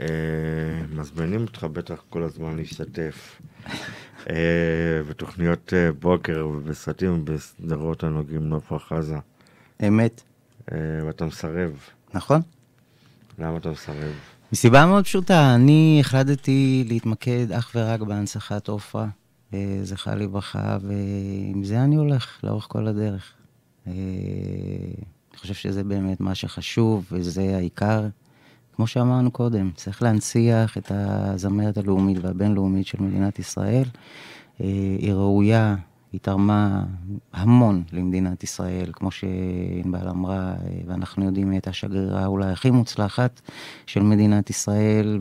אה, מזמינים אותך בטח כל הזמן להשתתף אה, בתוכניות אה, בוקר ובסרטים ובסדרות הנוגעים לעפרה חזה, אמת, ואתה מסרב. נכון? למה אתה מסרב? מסיבה מאוד פשוטה, אני החלטתי להתמקד אך ורק בהנצחת עופרה, זכרה לברכה, ועם זה אני הולך לאורך כל הדרך. אני חושב שזה באמת מה שחשוב, וזה העיקר. כמו שאמרנו קודם, צריך להנציח את הזמרת הלאומית והבינלאומית של מדינת ישראל. אה, היא ראויה, היא תרמה המון למדינת ישראל, כמו שענבל אמרה, ואנחנו יודעים, היא הייתה שגרירה אולי הכי מוצלחת של מדינת ישראל,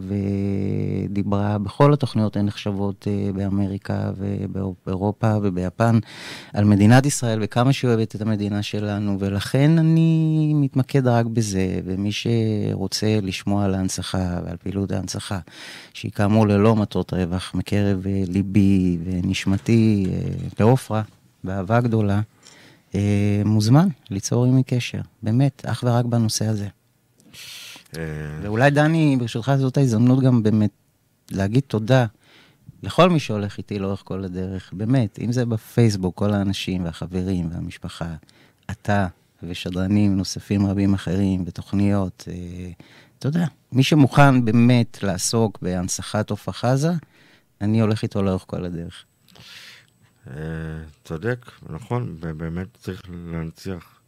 ודיברה בכל התוכניות הנחשבות אה, באמריקה ובאירופה וביפן על מדינת ישראל וכמה שהיא אוהבת את המדינה שלנו, ולכן אני מתמקד רק בזה, ומי שרוצה לשמוע על ההנצחה ועל פעילות ההנצחה, שהיא כאמור ללא מטרות רווח, מקרב אה, ליבי ונשמתי, אה, לעופרה, באהבה גדולה, אה, מוזמן ליצור עימי קשר, באמת, אך ורק בנושא הזה. ואולי דני, ברשותך זאת ההזדמנות גם באמת להגיד תודה לכל מי שהולך איתי לאורך כל הדרך, באמת, אם זה בפייסבוק, כל האנשים והחברים והמשפחה, אתה ושדרנים נוספים רבים אחרים ותוכניות, אתה יודע, מי שמוכן באמת לעסוק בהנצחת עוף חזה, אני הולך איתו לאורך כל הדרך. צודק, נכון, באמת צריך להנציח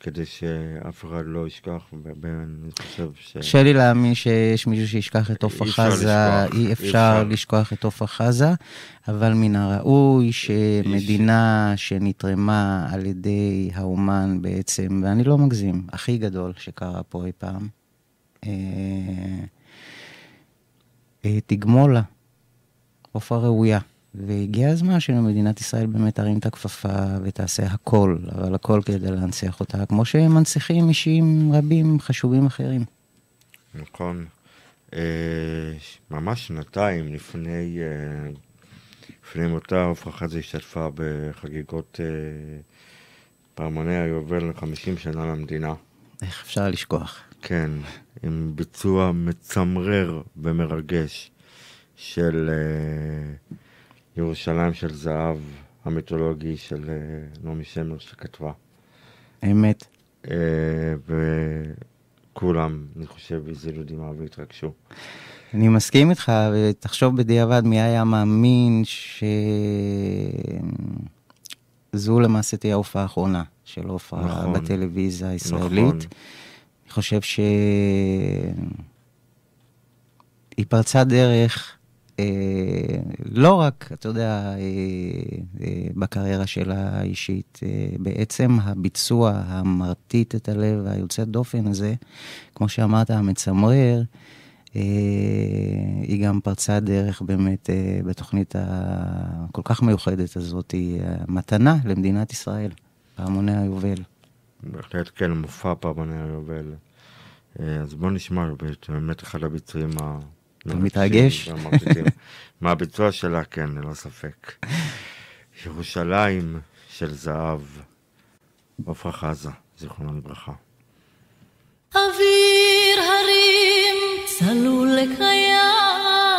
כדי שאף אחד לא ישכח, ואני חושב ש... קשה לי להאמין שיש מישהו שישכח את עופרה חזה, אי אפשר לשכוח את עופרה חזה, אבל מן הראוי שמדינה שנתרמה על ידי האומן בעצם, ואני לא מגזים, הכי גדול שקרה פה אי פעם, אה, אה, תגמול לה עופרה ראויה. והגיע הזמן שמדינת ישראל באמת תרים את הכפפה ותעשה הכל, אבל הכל כדי להנציח אותה, כמו שהם מנציחים אישים רבים חשובים אחרים. נכון. אה, ממש שנתיים לפני, אה, לפני מותה, עופרה חזה השתתפה בחגיגות אה, פעמוני היובל 50 שנה למדינה. איך אפשר לשכוח? כן, עם ביצוע מצמרר ומרגש של... אה, ירושלים של זהב המיתולוגי של אה, נעמי שמר שכתבה. אמת. אה, וכולם, אני חושב, הזילו דמעה והתרגשו. אני מסכים איתך, ותחשוב בדיעבד מי היה מאמין שזו למעשה תהיה ההופעה האחרונה של עופרה נכון, בטלוויזיה הישראלית. נכון. אני חושב שהיא פרצה דרך לא רק, אתה יודע, אה, אה, בקריירה שלה האישית, בעצם הביצוע המרטיט את הלב והיוצא דופן הזה, כמו שאמרת, המצמרר, היא גם פרצה דרך באמת בתוכנית הכל כך מיוחדת הזאת, היא מתנה למדינת ישראל, פעמוני היובל. בהחלט כן, מופע פעמוני היובל. אז בוא נשמע באמת אחד הביצועים ה... אתה מתרגש? מהביצוע שלה, כן, ללא ספק. ירושלים של זהב, עפרה חזה, זיכרונו לברכה. אוויר הרים צלול לקיים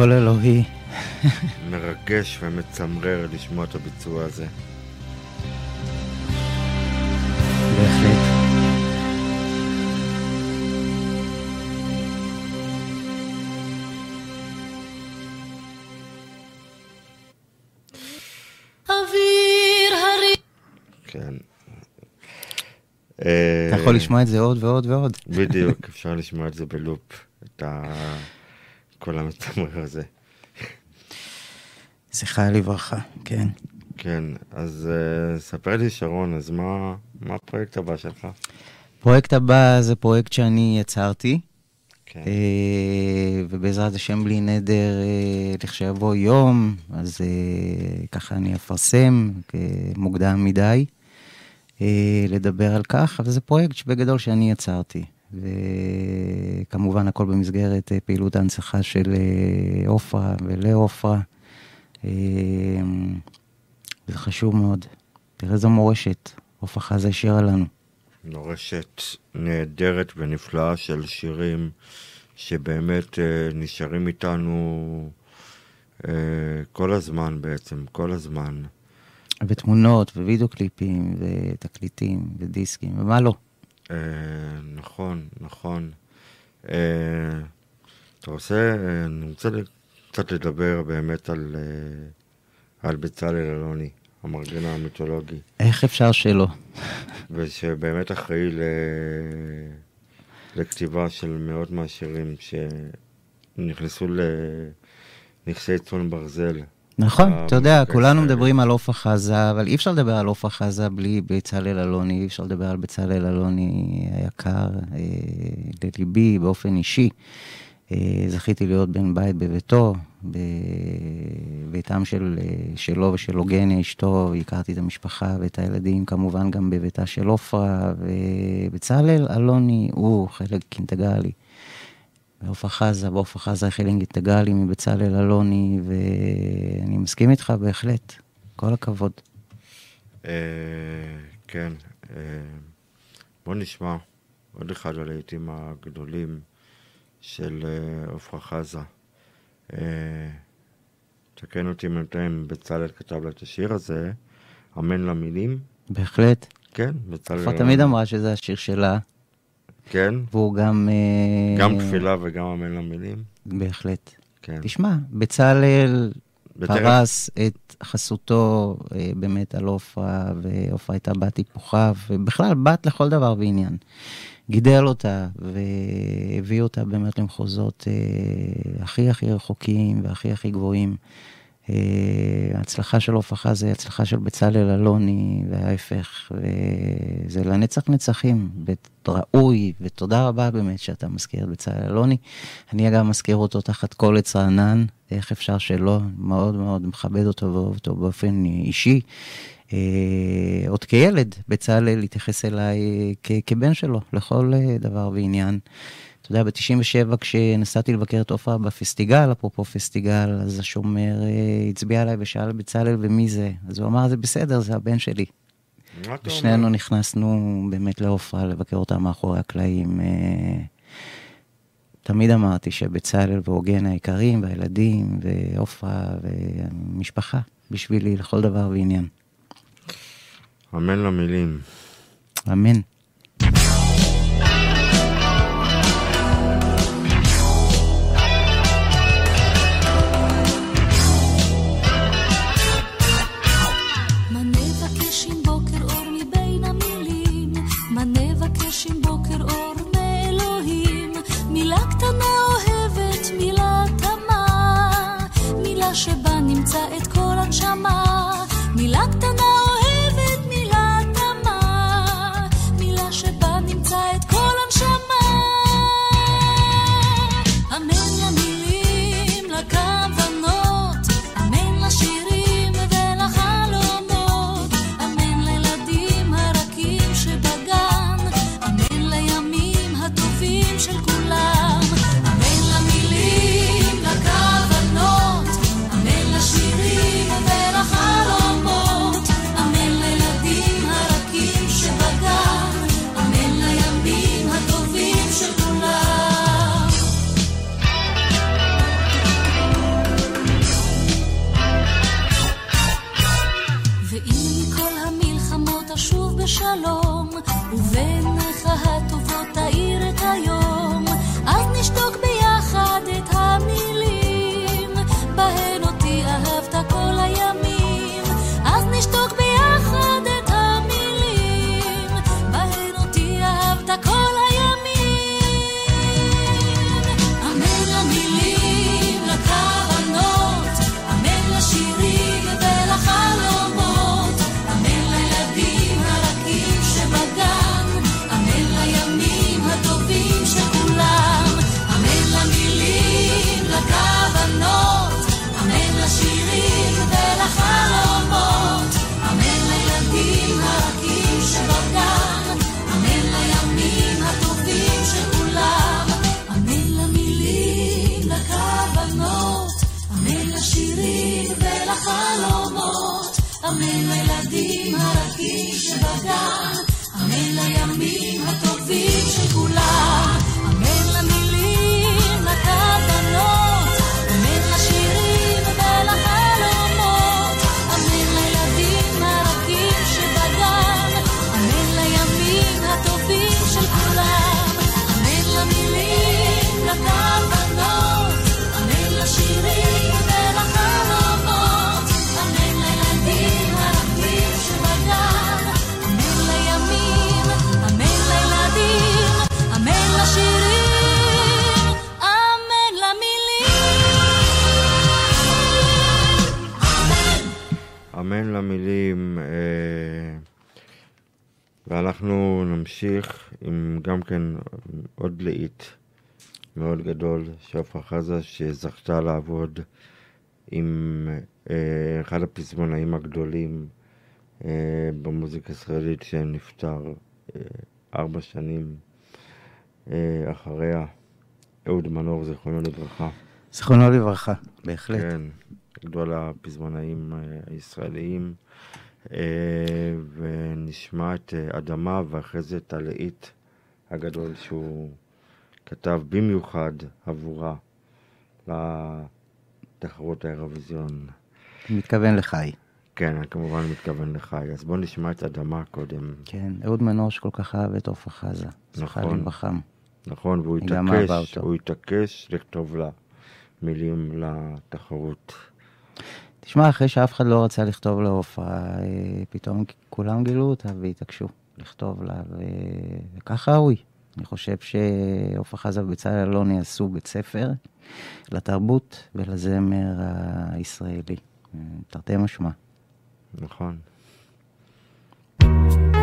קול אלוהי. מרגש ומצמרר לשמוע את הביצוע הזה. בהחלט. כן. אתה יכול לשמוע את זה עוד ועוד ועוד. בדיוק, אפשר לשמוע את זה בלופ, את הקול המצמרר הזה. זכרה לברכה, כן. כן, אז uh, ספר לי שרון, אז מה, מה הפרויקט הבא שלך? הפרויקט הבא זה פרויקט שאני יצרתי, כן. אה, ובעזרת השם בלי נדר, אה, לכשיבוא יום, אז אה, ככה אני אפרסם, מוקדם מדי, אה, לדבר על כך, אבל זה פרויקט שבגדול שאני יצרתי. וכמובן הכל במסגרת אה, פעילות ההנצחה של אה, עופרה ולעופרה. אה, זה חשוב מאוד. תראה איזו מורשת עופרה חזה השאירה לנו. מורשת נהדרת ונפלאה של שירים שבאמת אה, נשארים איתנו כל הזמן בעצם, כל הזמן. ותמונות, ווידאו קליפים, ותקליטים, ודיסקים, ומה לא. אה, נכון, נכון. אה, אתה רוצה, אה, אני רוצה קצת לדבר באמת על, אה, על בצלאל אלוני, המרגן המיתולוגי. איך אפשר שלא? ושבאמת אחראי ל... לכתיבה של מאות מהשירים שנכנסו לנכסי צאן ברזל. נכון, אתה יודע, כולנו. מדברים על עופרה חזה, אבל אי אפשר לדבר על עופרה חזה בלי בצלאל אלוני, אי אפשר לדבר על בצלאל אלוני היקר אה, לליבי באופן אישי. אה, זכיתי להיות בן בית בביתו, בביתם של, אה, שלו ושל הוגניה אשתו, הכרתי את המשפחה ואת הילדים, כמובן גם בביתה של עופרה, ובצלאל אלוני הוא חלק אינטגרלי. ועופרה חזה, ועופרה חזה היא חלק אינטגרלי מבצלאל אלוני, ואני מסכים איתך בהחלט. כל הכבוד. אה, כן, אה, בוא נשמע עוד אחד הלהיטים הגדולים של אה, עפרה חזה. תקן אותי אם אם בצלאל כתב לה את השיר הזה, אמן למילים. בהחלט. כן, בצלאל... עופרה תמיד אמרה שזה השיר שלה, כן, והוא גם... אה, גם תפילה וגם אמן למילים. בהחלט. כן. תשמע, בצלאל פרס את חסותו אה, באמת על עופרה, ועופרה הייתה בת היפוכיו, ובכלל בת לכל דבר ועניין. גידל אותה והביא אותה באמת למחוזות אה, הכי הכי רחוקים והכי הכי גבוהים. אה, ההצלחה של חזה היא הצלחה של בצלאל אלוני, וההפך, וזה לנצח נצחים, ראוי, ותודה רבה באמת שאתה מזכיר את בצלאל אלוני. אני אגב מזכיר אותו תחת כל עץ רענן, איך אפשר שלא, מאוד מאוד מכבד אותו ואוהב אותו באופן אישי. אה, עוד כילד, בצלאל התייחס אליי כבן שלו, לכל אה, דבר ועניין. אתה יודע, ב-97 כשנסעתי לבקר את עופרה בפסטיגל, אפרופו פסטיגל, אז השומר אה, הצביע עליי ושאל בצלאל ומי זה. אז הוא אמר, זה בסדר, זה הבן שלי. ושנינו? נכנסנו באמת לעופרה לבקר אותה מאחורי הקלעים. אה, תמיד אמרתי שבצלאל והוגן היקרים, והילדים, ועופרה, ומשפחה, בשבילי לכל דבר ועניין. אמן למילים. אמן. נמשיך עם גם כן עוד להיט מאוד גדול, שעפרה חזה, שזכתה לעבוד עם אה, אחד הפזמונאים הגדולים אה, במוזיקה הישראלית, שנפטר אה, ארבע שנים אה, אחריה, אהוד מנור, זיכרונו לברכה. זיכרונו לברכה, בהחלט. כן, גדול הפזמונאים אה, הישראליים. אה, ונשמע את אה, אדמה ואחרי זה את הלהיט הגדול שהוא כתב במיוחד עבורה לתחרות האירוויזיון. מתכוון לחי. כן, אני כמובן מתכוון לחי. אז בואו נשמע את אדמה קודם. כן, אהוד מנור שכל כך אהב את עפרה חזה. נכון. נכון, והוא התעקש. הוא התעקש לכתוב לה מילים לתחרות. תשמע, אחרי שאף אחד לא רצה לכתוב לעופרה, אה, פתאום כולם גילו אותה והתעקשו לכתוב לה, ו- וככה ראוי. אני חושב שעופרה חזה ובצלאל אלוני עשו בית ספר לתרבות ולזמר הישראלי. אה, תרתי משמע. נכון. האדמה,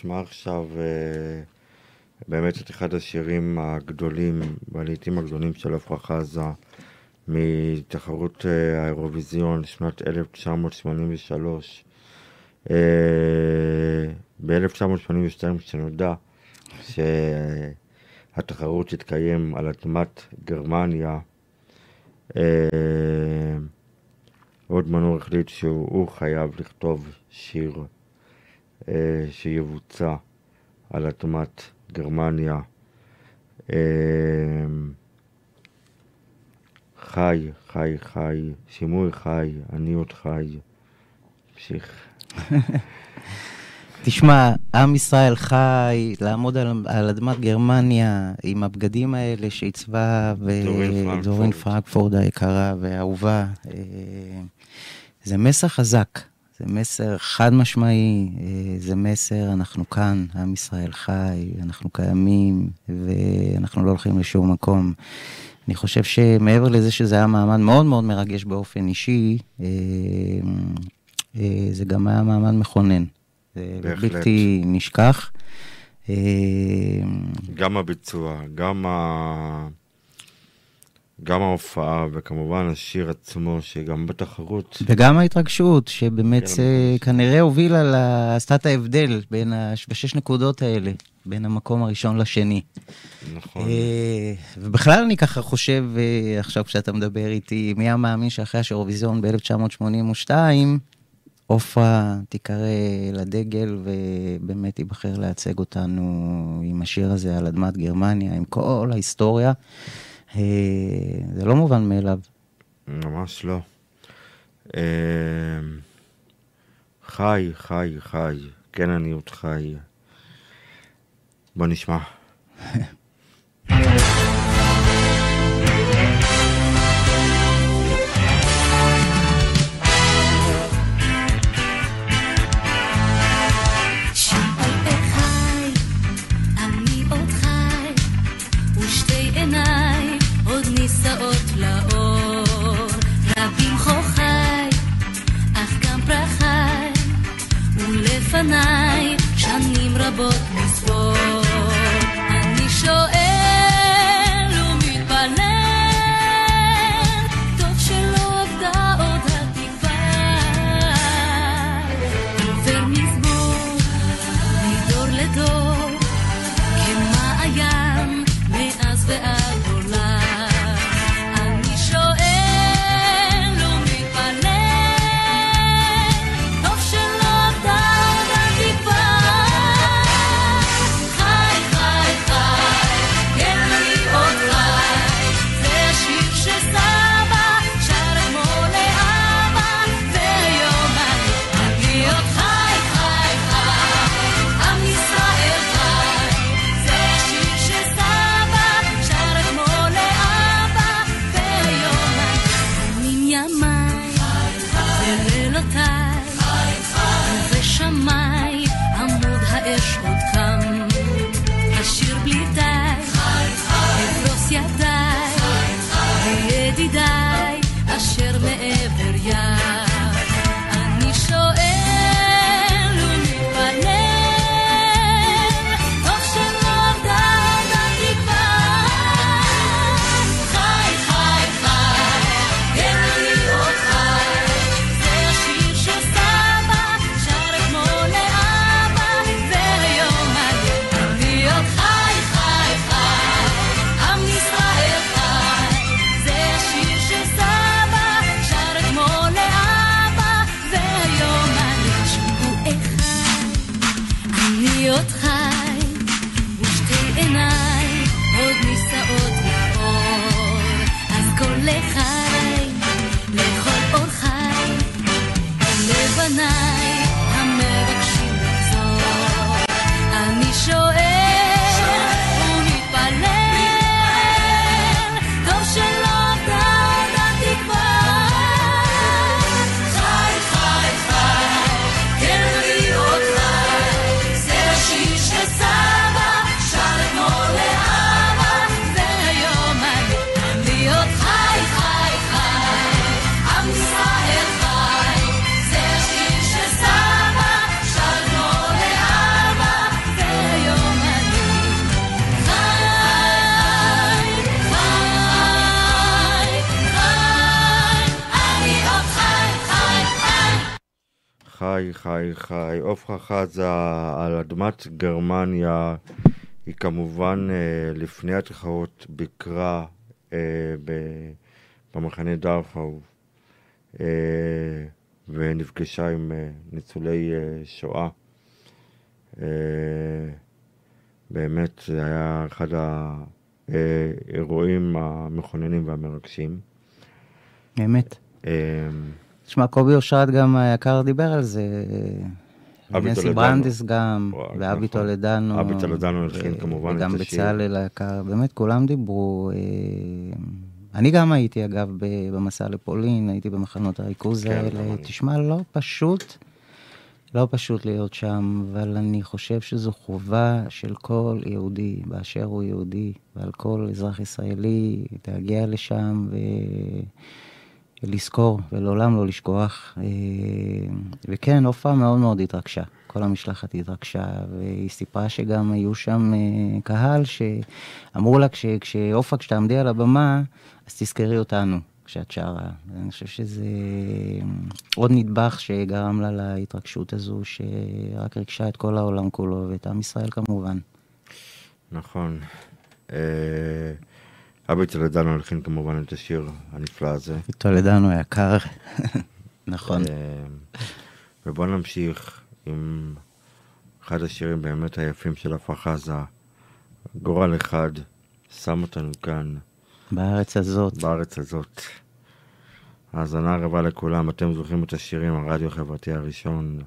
נשמע עכשיו אה, באמת את אחד השירים הגדולים, והלעיתים הגדולים של עפרה חזה, מתחרות אה, האירוויזיון, שנת 1983. ב-1982, כשנודע שהתחרות תתקיים על אדמת גרמניה, עוד מנור החליט שהוא חייב לכתוב שיר אה, שיבוצע על אדמת גרמניה. אה, חי, חי, חי, שימוי חי, אני עוד חי. המשיך. תשמע, עם ישראל חי, לעמוד על, על אדמת גרמניה עם הבגדים האלה שעיצבה ודורין פרנקפורד היקרה והאהובה. אה, זה מסר חזק, זה מסר חד משמעי, אה, זה מסר, אנחנו כאן, עם ישראל חי, אנחנו קיימים ואנחנו לא הולכים לשום מקום. אני חושב שמעבר לזה שזה היה מעמד מאוד מאוד מרגש באופן אישי, אה, זה גם היה מעמד מכונן. זה בלתי נשכח. אה, גם הביצוע, גם, ה... גם ההופעה, וכמובן השיר עצמו, שגם בתחרות. וגם ההתרגשות, שבאמת כן, אה, כנראה הובילה, עשתה את ההבדל בין השש נקודות האלה, בין המקום הראשון לשני. נכון. אה, ובכלל אני ככה חושב, עכשיו כשאתה מדבר איתי, מי המאמין שאחרי השאירוויזיון ב-1982, עופרה תיקרא לדגל ובאמת תיבחר לייצג אותנו עם השיר הזה על אדמת גרמניה, עם כל ההיסטוריה. אה, זה לא מובן מאליו. ממש לא. אה, חי, חי, חי. כן, אני עוד חי. בוא נשמע. לפניי שנים חזה על אדמת גרמניה, היא כמובן אה, לפני התחרות ביקרה אה, במחנה דרפאו אה, ונפגשה עם ניצולי שואה. באמת, זה היה אחד האירועים המכוננים והמרגשים. אמת. תשמע, קובי אושרת גם היקר דיבר על זה. נסי ברנדס גם, ואבי נכון. טולדנו. אבי טולדנו הלחין כמובן את השיר. וגם בצלאל היקר, באמת כולם דיברו. אה, אני גם הייתי אגב במסע לפולין, הייתי במחנות הריכוז כן, האלה. תשמע, לא פשוט, לא פשוט להיות שם, אבל אני חושב שזו חובה של כל יהודי באשר הוא יהודי, ועל כל אזרח ישראלי להגיע לשם ו... לזכור ולעולם לא לשכוח. אה, וכן, עופרה מאוד מאוד התרגשה. כל המשלחת התרגשה, והיא סיפרה שגם היו שם אה, קהל שאמרו לה, כשעופרה, כשתעמדי על הבמה, אז תזכרי אותנו כשאת שרה. אני חושב שזה עוד נדבך שגרם לה להתרגשות הזו, שרק ריגשה את כל העולם כולו, ואת עם ישראל כמובן. נכון. אה, אבי טולדנו הלחין כמובן את השיר הנפלא הזה. טולדנו היקר, נכון. אה, ובואו נמשיך עם אחד השירים באמת היפים של הפחזה, גורל אחד, שם אותנו כאן. בארץ הזאת. בארץ הזאת. האזנה רבה לכולם, אתם זוכרים את השירים, הרדיו החברתי הראשון.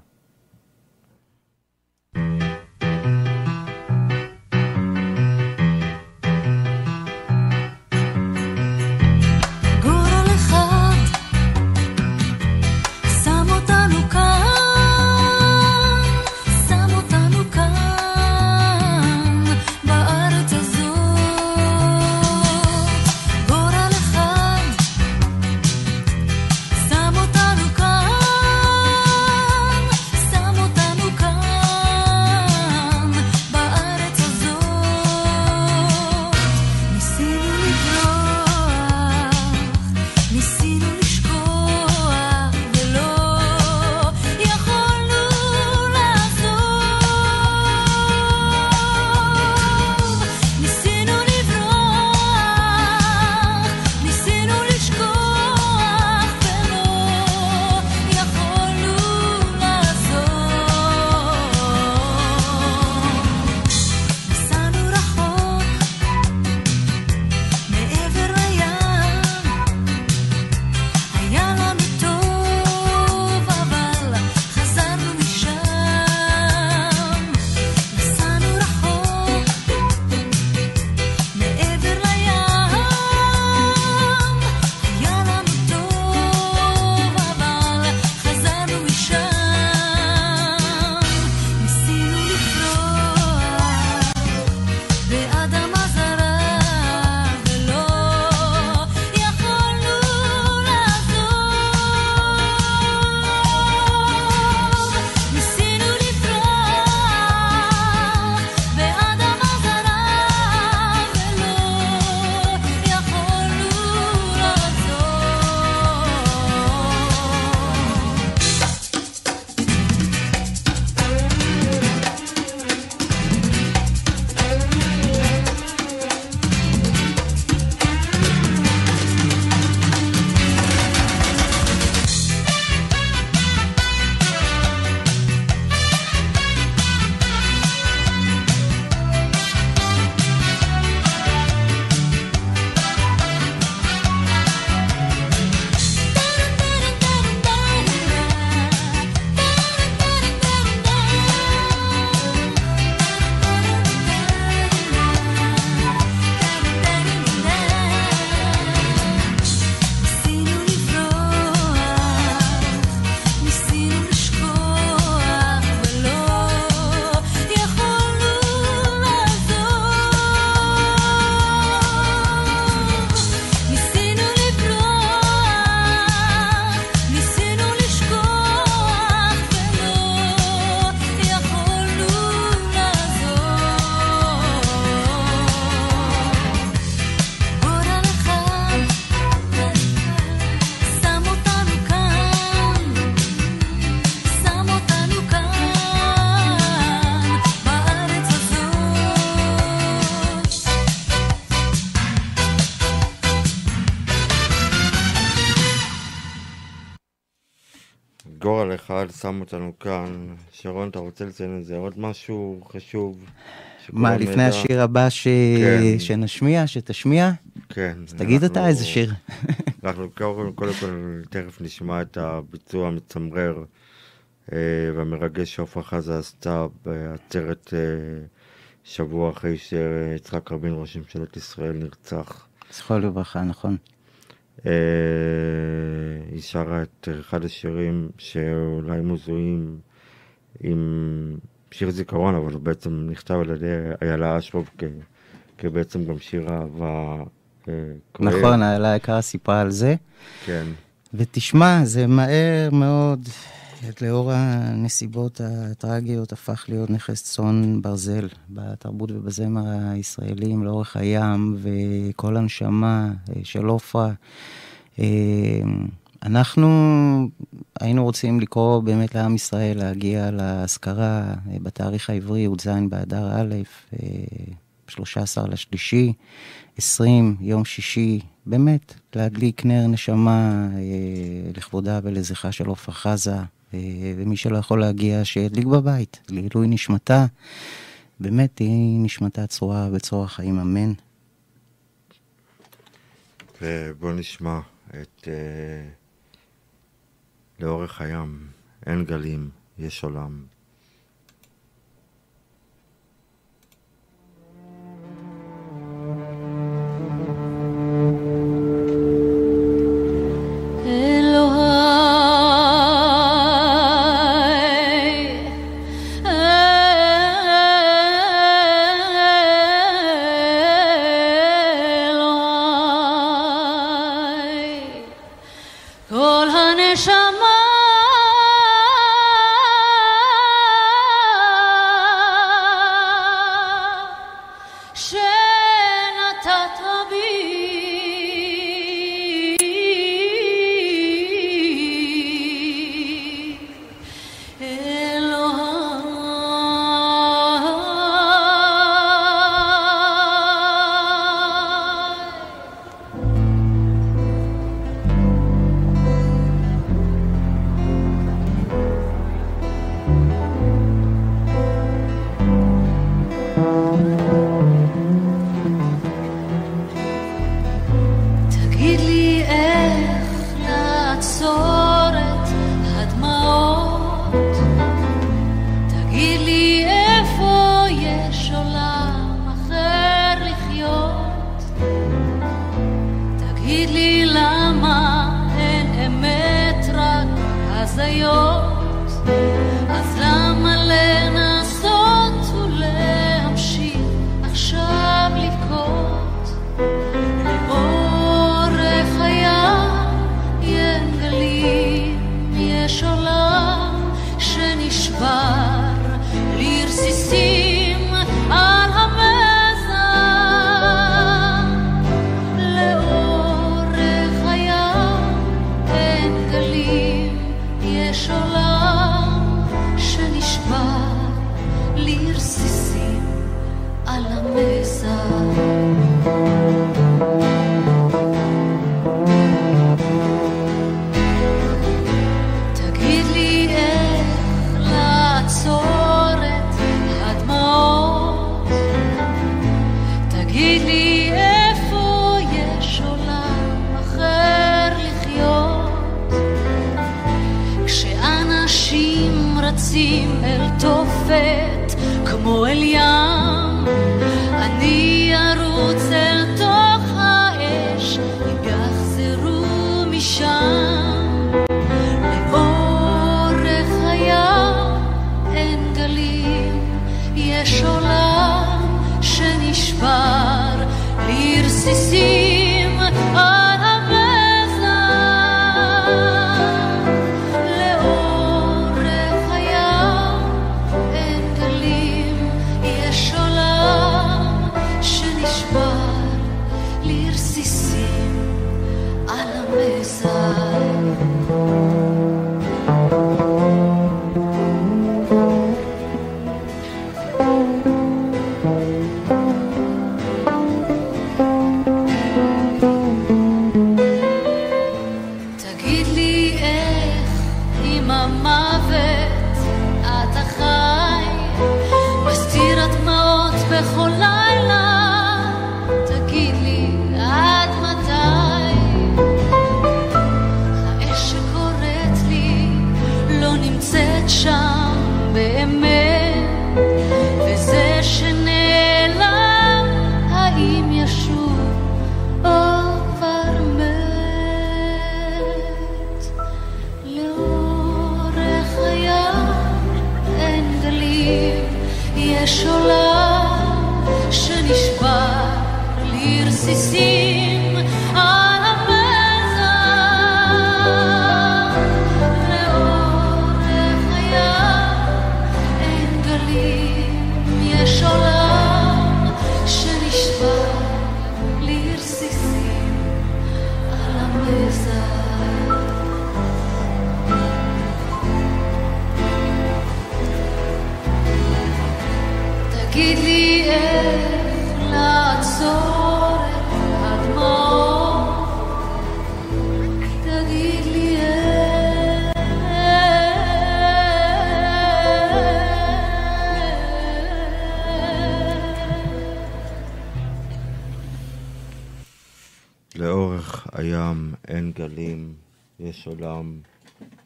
שם אותנו כאן. שרון, אתה רוצה לציין איזה עוד משהו חשוב? מה, לפני מידע? השיר הבא ש... כן. שנשמיע, שתשמיע? כן. אז תגיד אתה אנחנו- איזה שיר. אנחנו קודם, קודם כל תכף נשמע את הביצוע המצמרר אה, והמרגש שעפרה חזה עשתה בעצרת אה, שבוע אחרי שיצחק רבין, ראש ממשלת ישראל, נרצח. זכרו לברכה, נכון. אה, היא שרה את אחד השירים שאולי מזוהים עם שיר זיכרון, אבל הוא בעצם נכתב על ידי איילה אשרוב כ- כבעצם גם שיר אהבה אה, כואב. נכון, איילה יקרה סיפרה על זה. כן. ותשמע, זה מהר מאוד, לאור הנסיבות הטרגיות, הפך להיות נכס צאן ברזל בתרבות ובזמר הישראלים לאורך הים, וכל הנשמה אה, של עופרה. אה, אנחנו היינו רוצים לקרוא באמת לעם ישראל להגיע לאזכרה אה, בתאריך העברי, י"ז באדר א', אה, 13 לשלישי, 20, יום שישי, באמת, להדליק נר נשמה לכבודה ולזכרה של עופרה חזה, ומי שלא יכול להגיע, שידליק בבית, לעילוי נשמתה. באמת, היא נשמתה צרורה בצרור החיים, אמן. ובוא נשמע את אה, לאורך הים, אין גלים, יש עולם.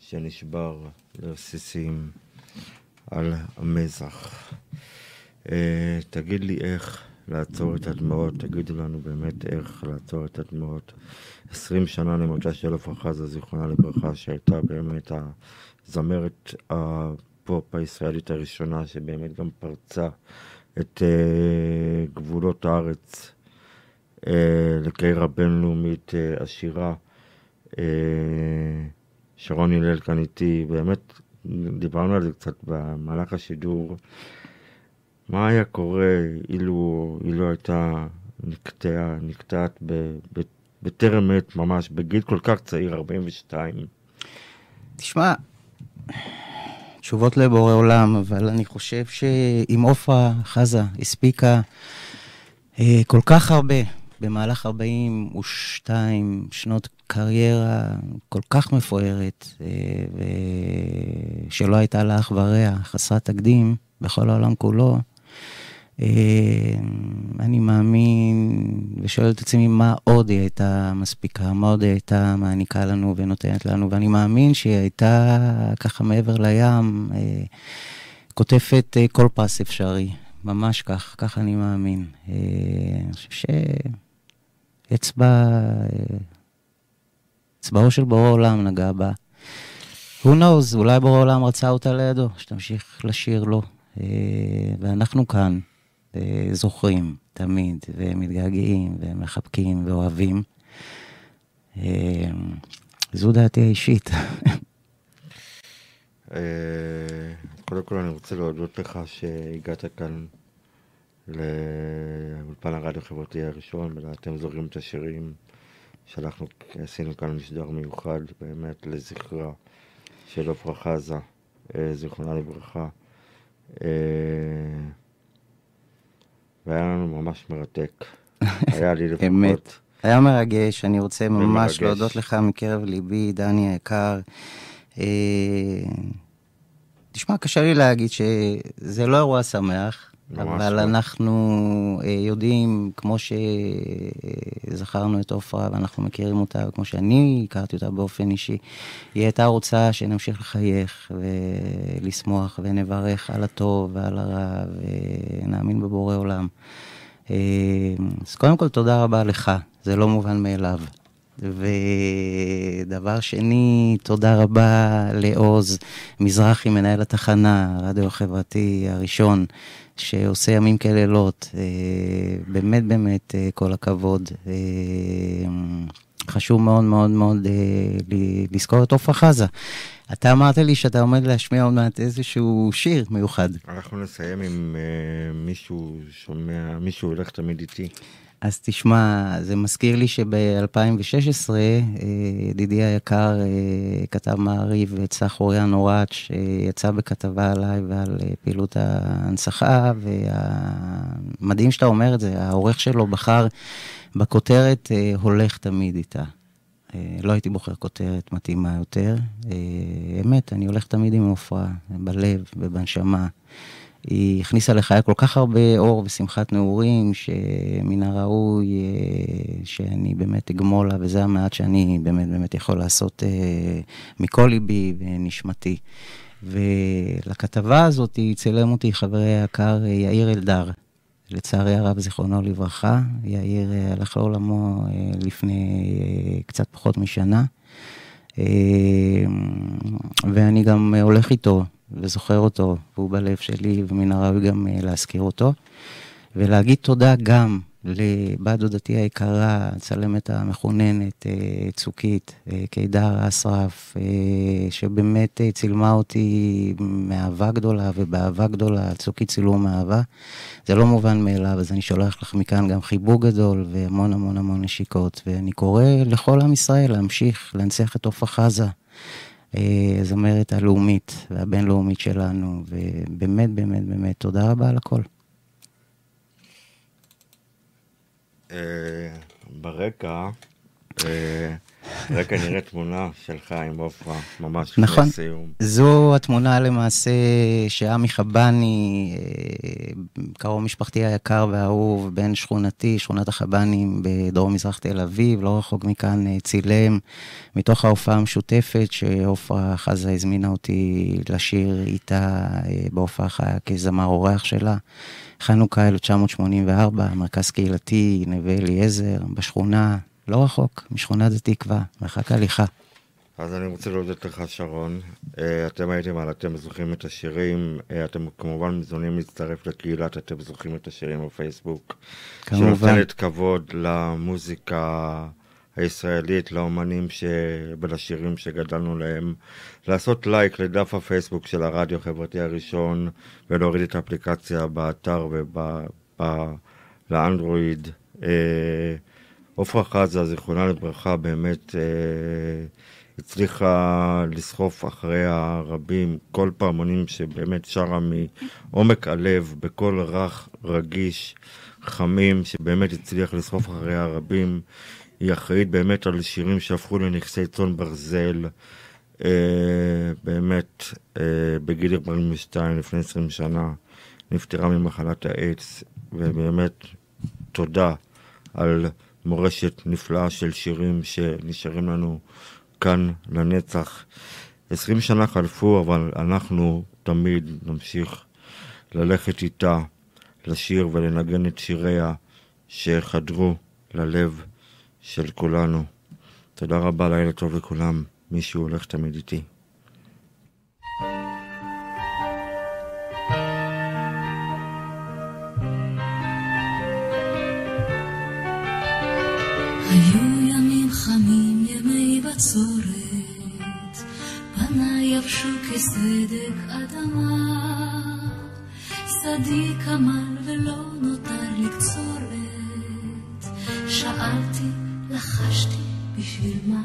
שנשבר לרסיסים על המזח. אה, תגיד לי איך לעצור את הדמעות, תגידו לנו באמת איך לעצור את הדמעות. עשרים שנה למותה של עפרה חזה, זיכרונה לברכה, שהייתה באמת הזמרת הפופ הישראלית הראשונה, שבאמת גם פרצה את אה, גבולות הארץ אה, לקריירה בינלאומית אה, עשירה. אה, שרון הלל כאן איתי, באמת דיברנו על זה קצת במהלך השידור. מה היה קורה אילו היא לא הייתה נקטעה, נקטעת בטרם עת ממש, בגיל כל כך צעיר, 42. תשמע, תשובות לבורא עולם, אבל אני חושב שאם עופרה חזה הספיקה אה, כל כך הרבה במהלך 42 שנות קריירה כל כך מפוארת, אה, ושלא הייתה לה אח ורע, חסרת תקדים בכל העולם כולו, אה, אני מאמין ושואל את עצמי מה עוד היא הייתה מספיקה, מה עוד היא הייתה מעניקה לנו ונותנת לנו, ואני מאמין שהיא הייתה ככה מעבר לים, אה, קוטפת כל פרס אפשרי, ממש כך, כך אני מאמין. אני חושב אה, אצבעו של בורא עולם נגע בה. who knows, אולי בורא עולם רצה אותה לידו, שתמשיך לשיר לו. אה, ואנחנו כאן אה, זוכרים תמיד, ומתגעגעים, ומחבקים, ואוהבים. זו דעתי האישית. קודם כל אני רוצה להודות לך שהגעת כאן לאולפן הרדיו החברתי הראשון, ואתם זוכרים את השירים שאנחנו עשינו כאן משדר מיוחד באמת לזכרה של עפרה חזה, אה, זיכרונה לברכה. אה, והיה לנו ממש מרתק. היה לי לפחות. אמת. היה מרגש, אני רוצה ממש ומרגש. להודות לך מקרב ליבי, דני היקר. אה, תשמע, קשה לי להגיד שזה לא אירוע שמח, אבל לא. אנחנו אה, יודעים, כמו שזכרנו את עופרה ואנחנו מכירים אותה, וכמו שאני הכרתי אותה באופן אישי, היא הייתה רוצה שנמשיך לחייך ולשמוח ונברך על הטוב ועל הרע ונאמין בבורא עולם. אה, אז קודם כל, תודה רבה לך, זה לא מובן מאליו. ודבר שני, תודה רבה לעוז מזרחי, מנהל התחנה, הרדיו החברתי הראשון, שעושה ימים כלילות. אה, באמת, באמת, אה, כל הכבוד. אה, חשוב מאוד מאוד מאוד לזכור את עפרה חזה. אתה אמרת לי שאתה עומד להשמיע עוד מעט איזשהו שיר מיוחד. אנחנו נסיים עם מישהו שומע, מישהו הולך תמיד איתי. אז תשמע, זה מזכיר לי שב-2016, ידידי היקר אה, כתב מעריב צח אוריאן אוראט, שיצא בכתבה עליי ועל אה, פעילות ההנצחה, והמדהים שאתה אומר את זה, העורך שלו בחר בכותרת אה, הולך תמיד איתה. אה, לא הייתי בוחר כותרת מתאימה יותר. אה, אמת, אני הולך תמיד עם עופרה, בלב ובנשמה. היא הכניסה לחיי כל כך הרבה אור ושמחת נעורים, שמן הראוי אה, שאני באמת אגמול לה, וזה המעט שאני באמת באמת יכול לעשות אה, מכל ליבי ונשמתי. ולכתבה הזאת צילם אותי חברי היקר אה, יאיר אלדר. לצערי הרב, זיכרונו לברכה, יאיר הלך לעולמו לפני קצת פחות משנה. ואני גם הולך איתו וזוכר אותו, והוא בלב שלי, ומן הראוי גם אה, להזכיר אותו. ולהגיד תודה גם לבת דודתי היקרה, הצלמת המחוננת, אה, צוקית, אה, קידר אסרף, שבאמת צילמה אותי מאהבה גדולה ובאהבה גדולה, צוקית צילום אהבה. זה לא מובן מאליו, אז אני שולח לך מכאן גם חיבוק גדול והמון המון המון נשיקות, ואני קורא לכל עם ישראל להמשיך להנציח את עופרה חזה. הזמרת הלאומית והבינלאומית שלנו, ובאמת, באמת, באמת, תודה רבה על הכל. אה, ברקע, אה, רקע נראה תמונה שלך עם עופרה, ממש נכון. לפני סיום. זו התמונה למעשה שעמי חבני, אה, קרוב משפחתי היקר והאהוב, בן שכונתי, שכונת החבנים בדרום מזרח תל אביב, לא רחוק מכאן, צילם, מתוך ההופעה המשותפת שעופרה חזה הזמינה אותי לשיר איתה בהופעה חיה כזמר אורח שלה. חנוכה 1984, מרכז קהילתי, נווה אליעזר, בשכונה, לא רחוק, משכונת התקווה, מרחק הליכה. אז אני רוצה להודות לך, שרון. אה, אתם הייתם על אתם זוכרים את השירים, אה, אתם כמובן מזונים להצטרף לקהילת אתם זוכרים את השירים בפייסבוק. כמובן. שנותנת כבוד למוזיקה הישראלית, לאומנים ש... ולשירים שגדלנו להם. לעשות לייק לדף הפייסבוק של הרדיו החברתי הראשון, ולהוריד את האפליקציה באתר ולאנדרואיד. אה, עופרה חזה, זיכרונה לברכה, באמת אה, הצליחה לסחוף אחרי הרבים, כל פעמונים שבאמת שרה מעומק הלב, בקול רך, רגיש, חמים, שבאמת הצליח לסחוף אחרי הרבים. היא אחראית באמת על שירים שהפכו לנכסי צאן ברזל. אה, באמת, אה, בגיל 42, לפני 20 שנה, נפטרה ממחלת האיידס, ובאמת, תודה על מורשת נפלאה של שירים שנשארים לנו כאן לנצח. 20 שנה חלפו, אבל אנחנו תמיד נמשיך ללכת איתה, לשיר ולנגן את שיריה שחדרו ללב של כולנו. תודה רבה, לילה טוב לכולם. מישהו הולך תמיד איתי. היו ימים חמים, ימי בצורת, פניי יבשו כסדק אדמה, שדי כמל ולא נותר לקצורת, שאלתי לחשתי בשביל מה?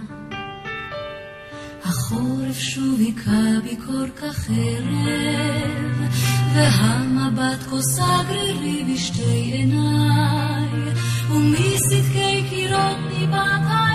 החורף שוב היכה בי כל כך ערב, והמבט כוסה גרירי בשתי עיניי, που μη στη χειρότερη πατάρα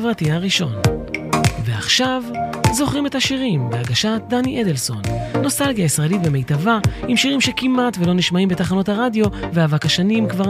החברתי הראשון. ועכשיו, זוכרים את השירים בהגשת דני אדלסון. נוסטלגיה ישראלית במיטבה, עם שירים שכמעט ולא נשמעים בתחנות הרדיו, ואבק השנים כבר